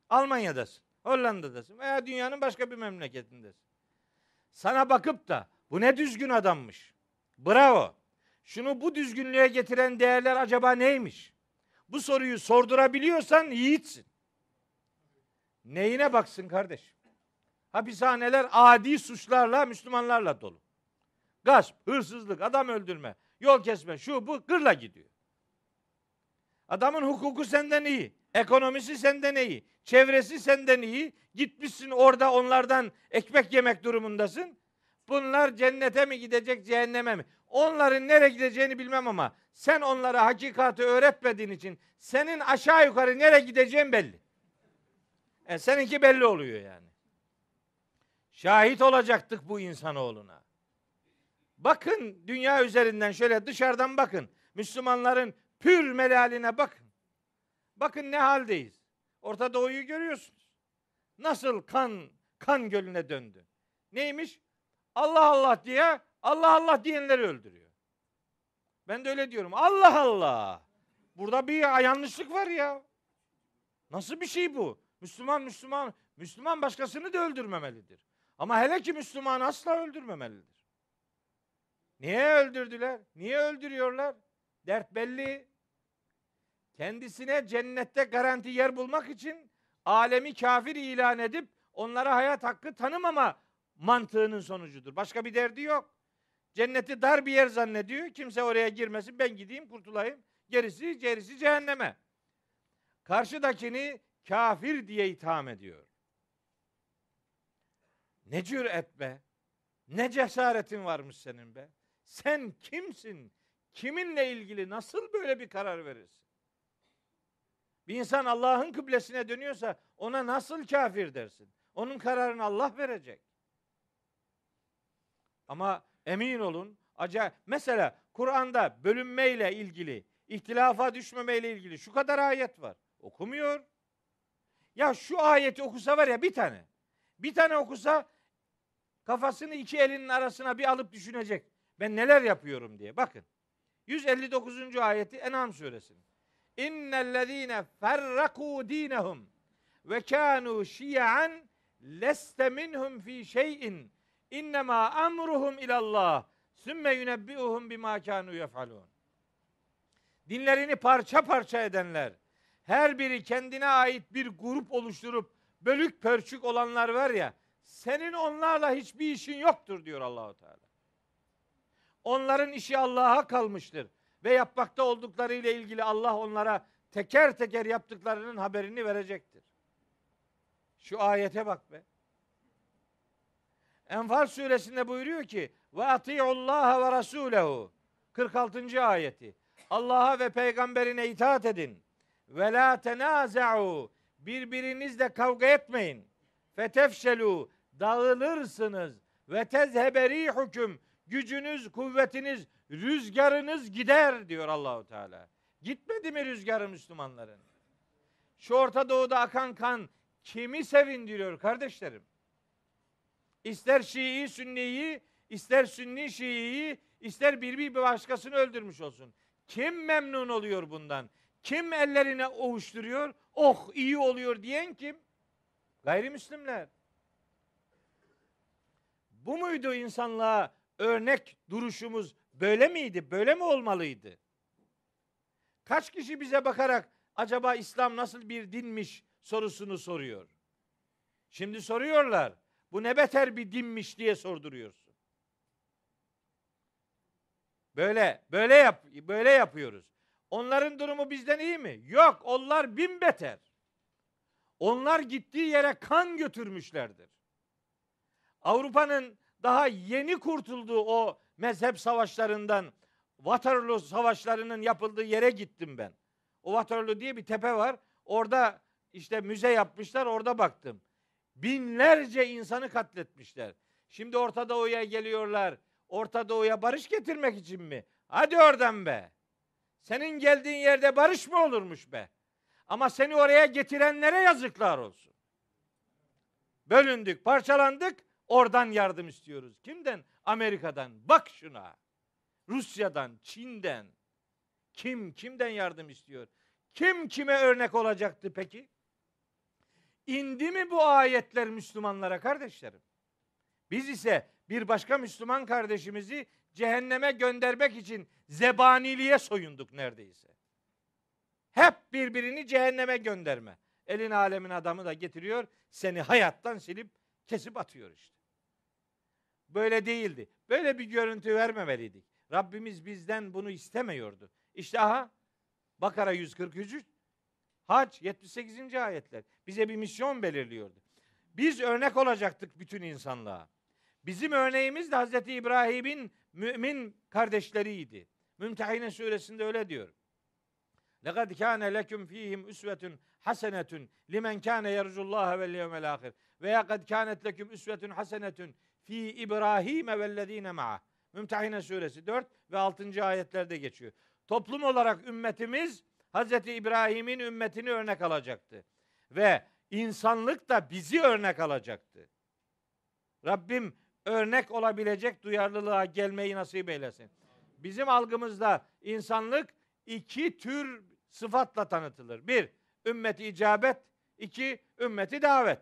Almanya'dasın, Hollanda'dasın veya dünyanın başka bir memleketindesin. Sana bakıp da bu ne düzgün adammış. Bravo. Şunu bu düzgünlüğe getiren değerler acaba neymiş? Bu soruyu sordurabiliyorsan yiğitsin. Neyine baksın kardeş? Hapishaneler adi suçlarla, Müslümanlarla dolu. Gasp, hırsızlık, adam öldürme, yol kesme, şu bu gırla gidiyor. Adamın hukuku senden iyi, ekonomisi senden iyi, çevresi senden iyi. Gitmişsin orada onlardan ekmek yemek durumundasın. Bunlar cennete mi gidecek, cehenneme mi? Onların nereye gideceğini bilmem ama sen onlara hakikati öğretmediğin için senin aşağı yukarı nereye gideceğin belli. E, seninki belli oluyor yani. Şahit olacaktık bu insanoğluna. Bakın dünya üzerinden şöyle dışarıdan bakın. Müslümanların pür melaline bakın. Bakın ne haldeyiz. Orta Doğu'yu görüyorsunuz. Nasıl kan kan gölüne döndü. Neymiş? Allah Allah diye Allah Allah diyenleri öldürüyor. Ben de öyle diyorum. Allah Allah. Burada bir yanlışlık var ya. Nasıl bir şey bu? Müslüman Müslüman Müslüman başkasını da öldürmemelidir. Ama hele ki Müslüman asla öldürmemelidir. Niye öldürdüler? Niye öldürüyorlar? Dert belli. Kendisine cennette garanti yer bulmak için alemi kafir ilan edip onlara hayat hakkı tanımama mantığının sonucudur. Başka bir derdi yok. Cenneti dar bir yer zannediyor. Kimse oraya girmesin. Ben gideyim kurtulayım. Gerisi gerisi cehenneme. karşıdakini kafir diye itham ediyor. Ne cüret be? Ne cesaretin varmış senin be? Sen kimsin? Kiminle ilgili nasıl böyle bir karar verirsin? Bir insan Allah'ın kıblesine dönüyorsa ona nasıl kafir dersin? Onun kararını Allah verecek. Ama emin olun, acayip. Mesela Kur'an'da bölünmeyle ilgili, ihtilafa düşmemeyle ilgili şu kadar ayet var. Okumuyor. Ya şu ayeti okusa var ya bir tane. Bir tane okusa kafasını iki elinin arasına bir alıp düşünecek. Ben neler yapıyorum diye. Bakın. 159. ayeti En'am suresinin. İnnellezîne ferrakû dînehum ve kânû şiyan leste minhum fi şeyin innema amruhum ilallah sümme yunebbiuhum bima kânû yef'alûn. Dinlerini parça parça edenler, her biri kendine ait bir grup oluşturup bölük pörçük olanlar var ya, senin onlarla hiçbir işin yoktur diyor Allahu Teala. Onların işi Allah'a kalmıştır ve yapmakta oldukları ile ilgili Allah onlara teker teker yaptıklarının haberini verecektir. Şu ayete bak be. Enfal suresinde buyuruyor ki ve atiullaha ve rasulehu 46. ayeti. Allah'a ve peygamberine itaat edin. Ve la tenaza'u birbirinizle kavga etmeyin. Fetefşelu dağılırsınız ve tezheberi hüküm gücünüz, kuvvetiniz, rüzgarınız gider diyor Allahu Teala. Gitmedi mi rüzgarı Müslümanların? Şu Orta Doğu'da akan kan kimi sevindiriyor kardeşlerim? İster Şii Sünniyi, ister Sünni Şii'yi, ister bir bir başkasını öldürmüş olsun. Kim memnun oluyor bundan? Kim ellerine ovuşturuyor? Oh iyi oluyor diyen kim? Gayrimüslimler. Bu muydu insanlığa örnek duruşumuz? Böyle miydi? Böyle mi olmalıydı? Kaç kişi bize bakarak acaba İslam nasıl bir dinmiş sorusunu soruyor. Şimdi soruyorlar. Bu ne beter bir dinmiş diye sorduruyorsun. Böyle böyle yap böyle yapıyoruz. Onların durumu bizden iyi mi? Yok, onlar bin beter. Onlar gittiği yere kan götürmüşlerdir. Avrupa'nın daha yeni kurtulduğu o mezhep savaşlarından Waterloo savaşlarının yapıldığı yere gittim ben. O Waterloo diye bir tepe var. Orada işte müze yapmışlar, orada baktım. Binlerce insanı katletmişler. Şimdi Orta Doğu'ya geliyorlar. Orta Doğu'ya barış getirmek için mi? Hadi oradan be. Senin geldiğin yerde barış mı olurmuş be? Ama seni oraya getirenlere yazıklar olsun. Bölündük, parçalandık, oradan yardım istiyoruz. Kimden? Amerika'dan. Bak şuna. Rusya'dan, Çin'den. Kim kimden yardım istiyor? Kim kime örnek olacaktı peki? İndi mi bu ayetler Müslümanlara kardeşlerim? Biz ise bir başka Müslüman kardeşimizi cehenneme göndermek için zebaniliğe soyunduk neredeyse. Hep birbirini cehenneme gönderme. Elin alemin adamı da getiriyor, seni hayattan silip kesip atıyor işte. Böyle değildi. Böyle bir görüntü vermemeliydik. Rabbimiz bizden bunu istemiyordu. İşte aha Bakara 143, Hac 78. ayetler bize bir misyon belirliyordu. Biz örnek olacaktık bütün insanlığa. Bizim örneğimiz de Hazreti İbrahim'in mümin kardeşleriydi. Mümtehine suresinde öyle diyor. Lekad kâne leküm fîhim üsvetun hasenetun limen kâne yercullâhe vel yevmel âhir. Ve yakad kânet leküm üsvetun hasenetun fî İbrahim'e vellezîne ma'a. Mümtehine suresi 4 ve 6. ayetlerde geçiyor. Toplum olarak ümmetimiz Hz. İbrahim'in ümmetini örnek alacaktı. Ve insanlık da bizi örnek alacaktı. Rabbim örnek olabilecek duyarlılığa gelmeyi nasip eylesin. Bizim algımızda insanlık iki tür sıfatla tanıtılır. Bir, ümmeti icabet. iki ümmeti davet.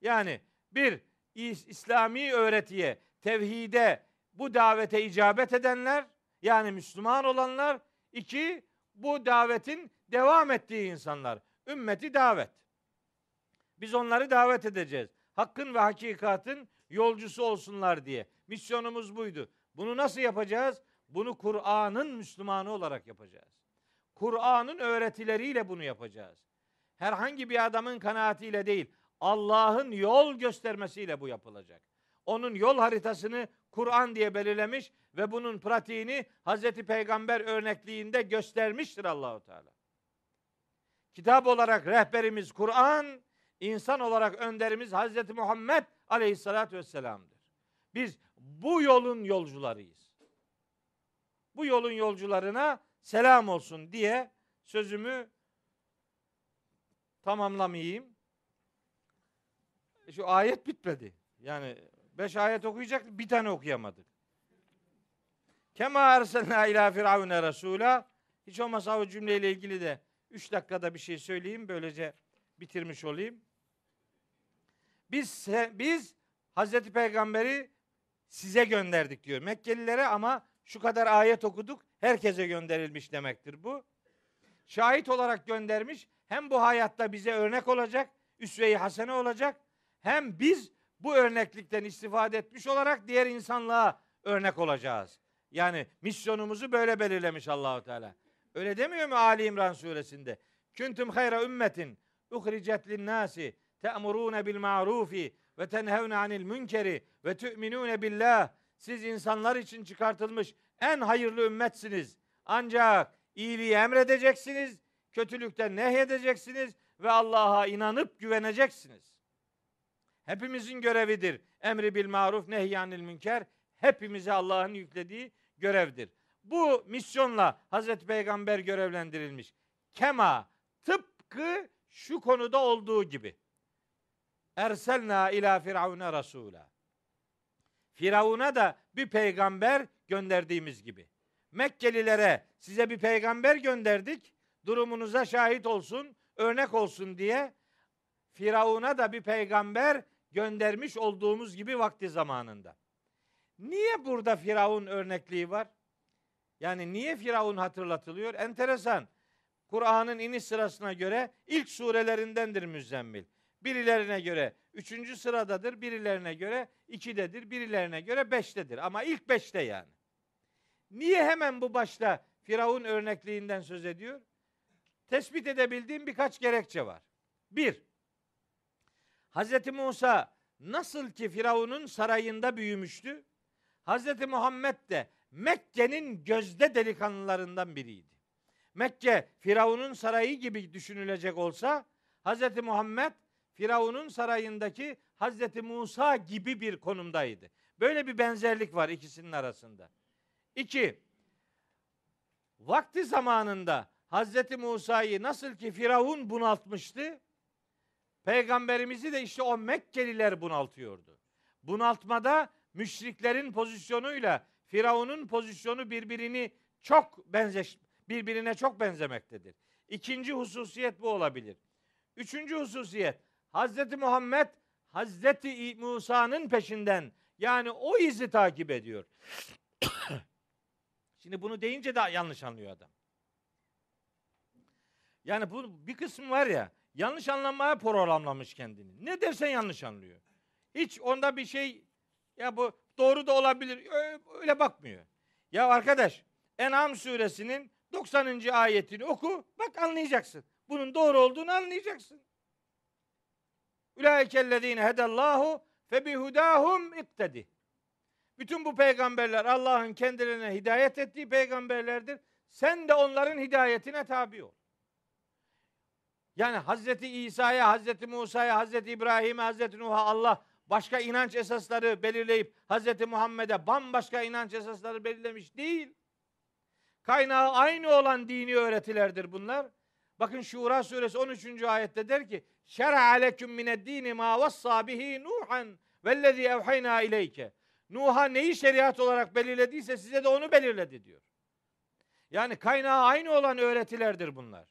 Yani bir, İslami öğretiye, tevhide, bu davete icabet edenler, yani Müslüman olanlar. iki bu davetin devam ettiği insanlar. Ümmeti davet. Biz onları davet edeceğiz. Hakkın ve hakikatin yolcusu olsunlar diye. Misyonumuz buydu. Bunu nasıl yapacağız? Bunu Kur'an'ın Müslümanı olarak yapacağız. Kur'an'ın öğretileriyle bunu yapacağız. herhangi bir adamın kanaatiyle değil, Allah'ın yol göstermesiyle bu yapılacak. Onun yol haritasını Kur'an diye belirlemiş ve bunun pratiğini Hazreti Peygamber örnekliğinde göstermiştir Allahu Teala. Kitap olarak rehberimiz Kur'an, insan olarak önderimiz Hazreti Muhammed Aleyhisselatü Vesselam'dır. Biz bu yolun yolcularıyız. Bu yolun yolcularına selam olsun diye sözümü tamamlamayayım. Şu ayet bitmedi. Yani beş ayet okuyacak bir tane okuyamadık. Kema erselna ila firavune rasula. Hiç olmazsa o cümleyle ilgili de üç dakikada bir şey söyleyeyim. Böylece bitirmiş olayım. Biz biz Hazreti Peygamber'i size gönderdik diyor. Mekkelilere ama şu kadar ayet okuduk. Herkese gönderilmiş demektir bu. Şahit olarak göndermiş. Hem bu hayatta bize örnek olacak, üsve-i hasene olacak. Hem biz bu örneklikten istifade etmiş olarak diğer insanlığa örnek olacağız. Yani misyonumuzu böyle belirlemiş Allahu Teala. Öyle demiyor mu Ali İmran suresinde? Küntüm hayra ümmetin uhricet linnâsi te'murûne bil ma'rufi ve tenhevne anil münkeri ve tu'minûne billah. Siz insanlar için çıkartılmış en hayırlı ümmetsiniz. Ancak iyiliği emredeceksiniz, kötülükten nehyedeceksiniz ve Allah'a inanıp güveneceksiniz. Hepimizin görevidir. Emri bil maruf nehyanil münker hepimize Allah'ın yüklediği görevdir. Bu misyonla Hazreti Peygamber görevlendirilmiş. Kema tıpkı şu konuda olduğu gibi. Erselna ila firavune rasula. Firavun'a da bir peygamber gönderdiğimiz gibi. Mekkelilere size bir peygamber gönderdik. Durumunuza şahit olsun, örnek olsun diye Firavun'a da bir peygamber göndermiş olduğumuz gibi vakti zamanında. Niye burada Firavun örnekliği var? Yani niye Firavun hatırlatılıyor? Enteresan. Kur'an'ın iniş sırasına göre ilk surelerindendir Müzzemmil. Birilerine göre üçüncü sıradadır, birilerine göre ikidedir, birilerine göre beştedir. Ama ilk beşte yani. Niye hemen bu başta Firavun örnekliğinden söz ediyor? Tespit edebildiğim birkaç gerekçe var. Bir, Hz. Musa nasıl ki Firavun'un sarayında büyümüştü, Hz. Muhammed de Mekke'nin gözde delikanlılarından biriydi. Mekke Firavun'un sarayı gibi düşünülecek olsa Hz. Muhammed Firavun'un sarayındaki Hz. Musa gibi bir konumdaydı. Böyle bir benzerlik var ikisinin arasında. İki, vakti zamanında Hz. Musa'yı nasıl ki Firavun bunaltmıştı, Peygamberimizi de işte o Mekkeliler bunaltıyordu. Bunaltmada müşriklerin pozisyonuyla Firavun'un pozisyonu birbirini çok benzeş birbirine çok benzemektedir. İkinci hususiyet bu olabilir. Üçüncü hususiyet Hazreti Muhammed Hazreti Musa'nın peşinden yani o izi takip ediyor. <coughs> Şimdi bunu deyince de yanlış anlıyor adam. Yani bu bir kısmı var ya yanlış anlamaya programlamış kendini. Ne dersen yanlış anlıyor. Hiç onda bir şey ya bu doğru da olabilir öyle bakmıyor. Ya arkadaş En'am suresinin 90. ayetini oku bak anlayacaksın. Bunun doğru olduğunu anlayacaksın. Ulaikellezine hedallahu fe bihudahum iktedi. Bütün bu peygamberler Allah'ın kendilerine hidayet ettiği peygamberlerdir. Sen de onların hidayetine tabi ol. Yani Hazreti İsa'ya, Hazreti Musa'ya, Hazreti İbrahim'e, Hazreti Nuh'a Allah başka inanç esasları belirleyip Hazreti Muhammed'e bambaşka inanç esasları belirlemiş değil. Kaynağı aynı olan dini öğretilerdir bunlar. Bakın Şura suresi 13. ayette der ki: "Şer'a aleküm mined dini ma vassa bihi Nuhan vellezî evhayna ileyke." Nuh'a neyi şeriat olarak belirlediyse size de onu belirledi diyor. Yani kaynağı aynı olan öğretilerdir bunlar.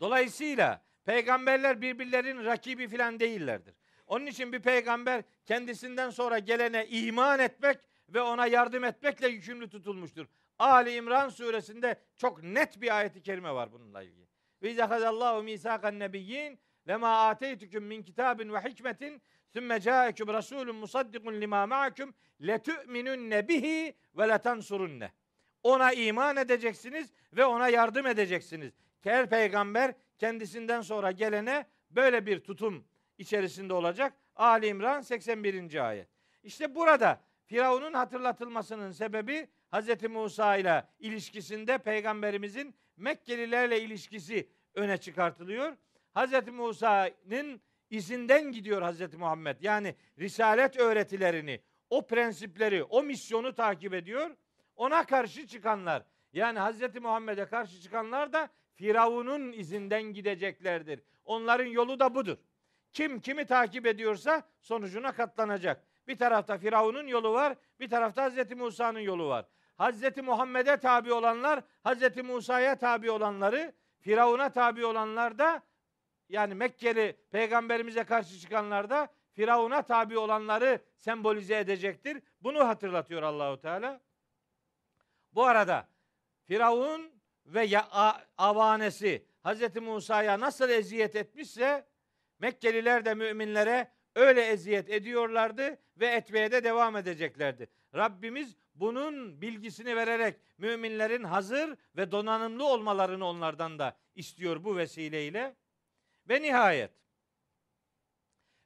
Dolayısıyla peygamberler birbirlerinin rakibi filan değillerdir. Onun için bir peygamber kendisinden sonra gelene iman etmek ve ona yardım etmekle yükümlü tutulmuştur. Ali İmran suresinde çok net bir ayeti kerime var bununla ilgili. Ve izahadallahu misakan nebiyyin ve ma ateytukum min kitabin ve hikmetin sümme ca'ekum rasulun musaddikun lima ma'akum letu'minunne bihi ve letansurunne. Ona iman edeceksiniz ve ona yardım edeceksiniz. Her peygamber kendisinden sonra gelene böyle bir tutum içerisinde olacak. Ali İmran 81. ayet. İşte burada Firavun'un hatırlatılmasının sebebi Hz. Musa ile ilişkisinde peygamberimizin Mekkelilerle ilişkisi öne çıkartılıyor. Hz. Musa'nın izinden gidiyor Hz. Muhammed. Yani risalet öğretilerini, o prensipleri, o misyonu takip ediyor. Ona karşı çıkanlar, yani Hz. Muhammed'e karşı çıkanlar da Firavun'un izinden gideceklerdir. Onların yolu da budur. Kim kimi takip ediyorsa sonucuna katlanacak. Bir tarafta Firavun'un yolu var, bir tarafta Hz. Musa'nın yolu var. Hz. Muhammed'e tabi olanlar, Hz. Musa'ya tabi olanları, Firavun'a tabi olanlar da yani Mekkeli peygamberimize karşı çıkanlar da Firavun'a tabi olanları sembolize edecektir. Bunu hatırlatıyor Allahu Teala. Bu arada Firavun ve avanesi Hz. Musa'ya nasıl eziyet etmişse Mekkeliler de müminlere öyle eziyet ediyorlardı ve etmeye de devam edeceklerdi. Rabbimiz bunun bilgisini vererek müminlerin hazır ve donanımlı olmalarını onlardan da istiyor bu vesileyle. Ve nihayet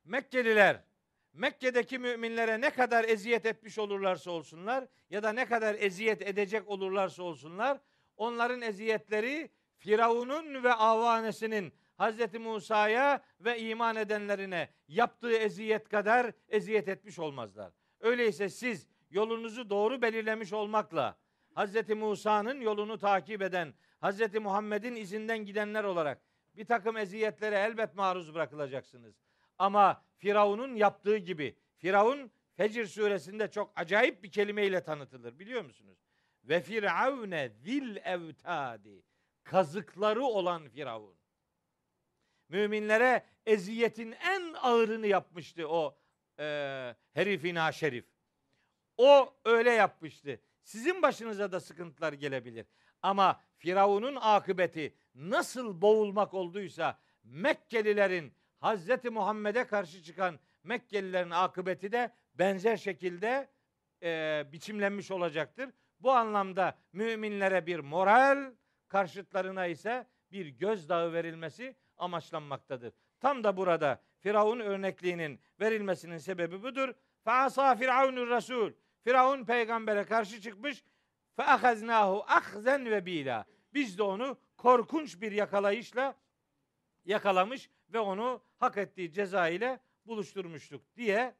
Mekkeliler Mekke'deki müminlere ne kadar eziyet etmiş olurlarsa olsunlar ya da ne kadar eziyet edecek olurlarsa olsunlar onların eziyetleri Firavun'un ve avanesinin Hz. Musa'ya ve iman edenlerine yaptığı eziyet kadar eziyet etmiş olmazlar. Öyleyse siz yolunuzu doğru belirlemiş olmakla Hz. Musa'nın yolunu takip eden, Hz. Muhammed'in izinden gidenler olarak bir takım eziyetlere elbet maruz bırakılacaksınız. Ama Firavun'un yaptığı gibi, Firavun Fecr suresinde çok acayip bir kelimeyle tanıtılır biliyor musunuz? Ve firavune zil evtadi. Kazıkları olan Firavun. Müminlere eziyetin en ağırını yapmıştı o e, herifina şerif. O öyle yapmıştı. Sizin başınıza da sıkıntılar gelebilir. Ama Firavun'un akıbeti nasıl boğulmak olduysa Mekkelilerin Hazreti Muhammed'e karşı çıkan Mekkelilerin akıbeti de benzer şekilde e, biçimlenmiş olacaktır. Bu anlamda müminlere bir moral, karşıtlarına ise bir gözdağı verilmesi amaçlanmaktadır. Tam da burada Firavun örnekliğinin verilmesinin sebebi budur. Feasa Firavunur Resul. Firavun peygambere karşı çıkmış. Feahaznahu ahzen ve bila. Biz de onu korkunç bir yakalayışla yakalamış ve onu hak ettiği ceza ile buluşturmuştuk diye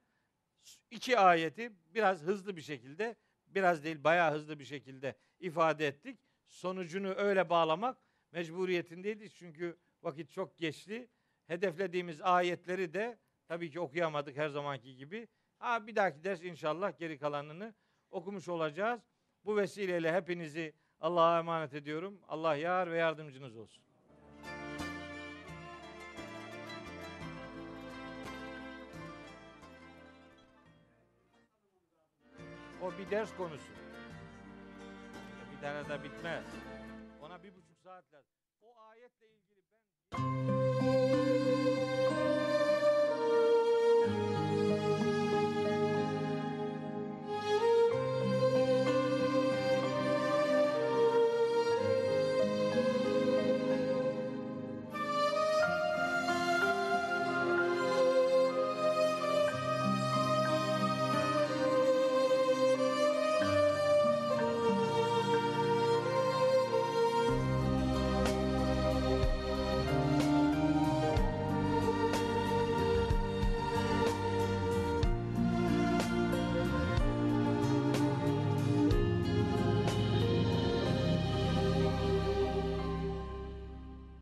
iki ayeti biraz hızlı bir şekilde biraz değil bayağı hızlı bir şekilde ifade ettik. Sonucunu öyle bağlamak mecburiyetindeydik çünkü vakit çok geçti. Hedeflediğimiz ayetleri de tabii ki okuyamadık her zamanki gibi. Ha bir dahaki ders inşallah geri kalanını okumuş olacağız. Bu vesileyle hepinizi Allah'a emanet ediyorum. Allah yar ve yardımcınız olsun. O bir ders konusu. Bir tane de bitmez. Ona bir buçuk saat lazım. O ayetle ilgili ben...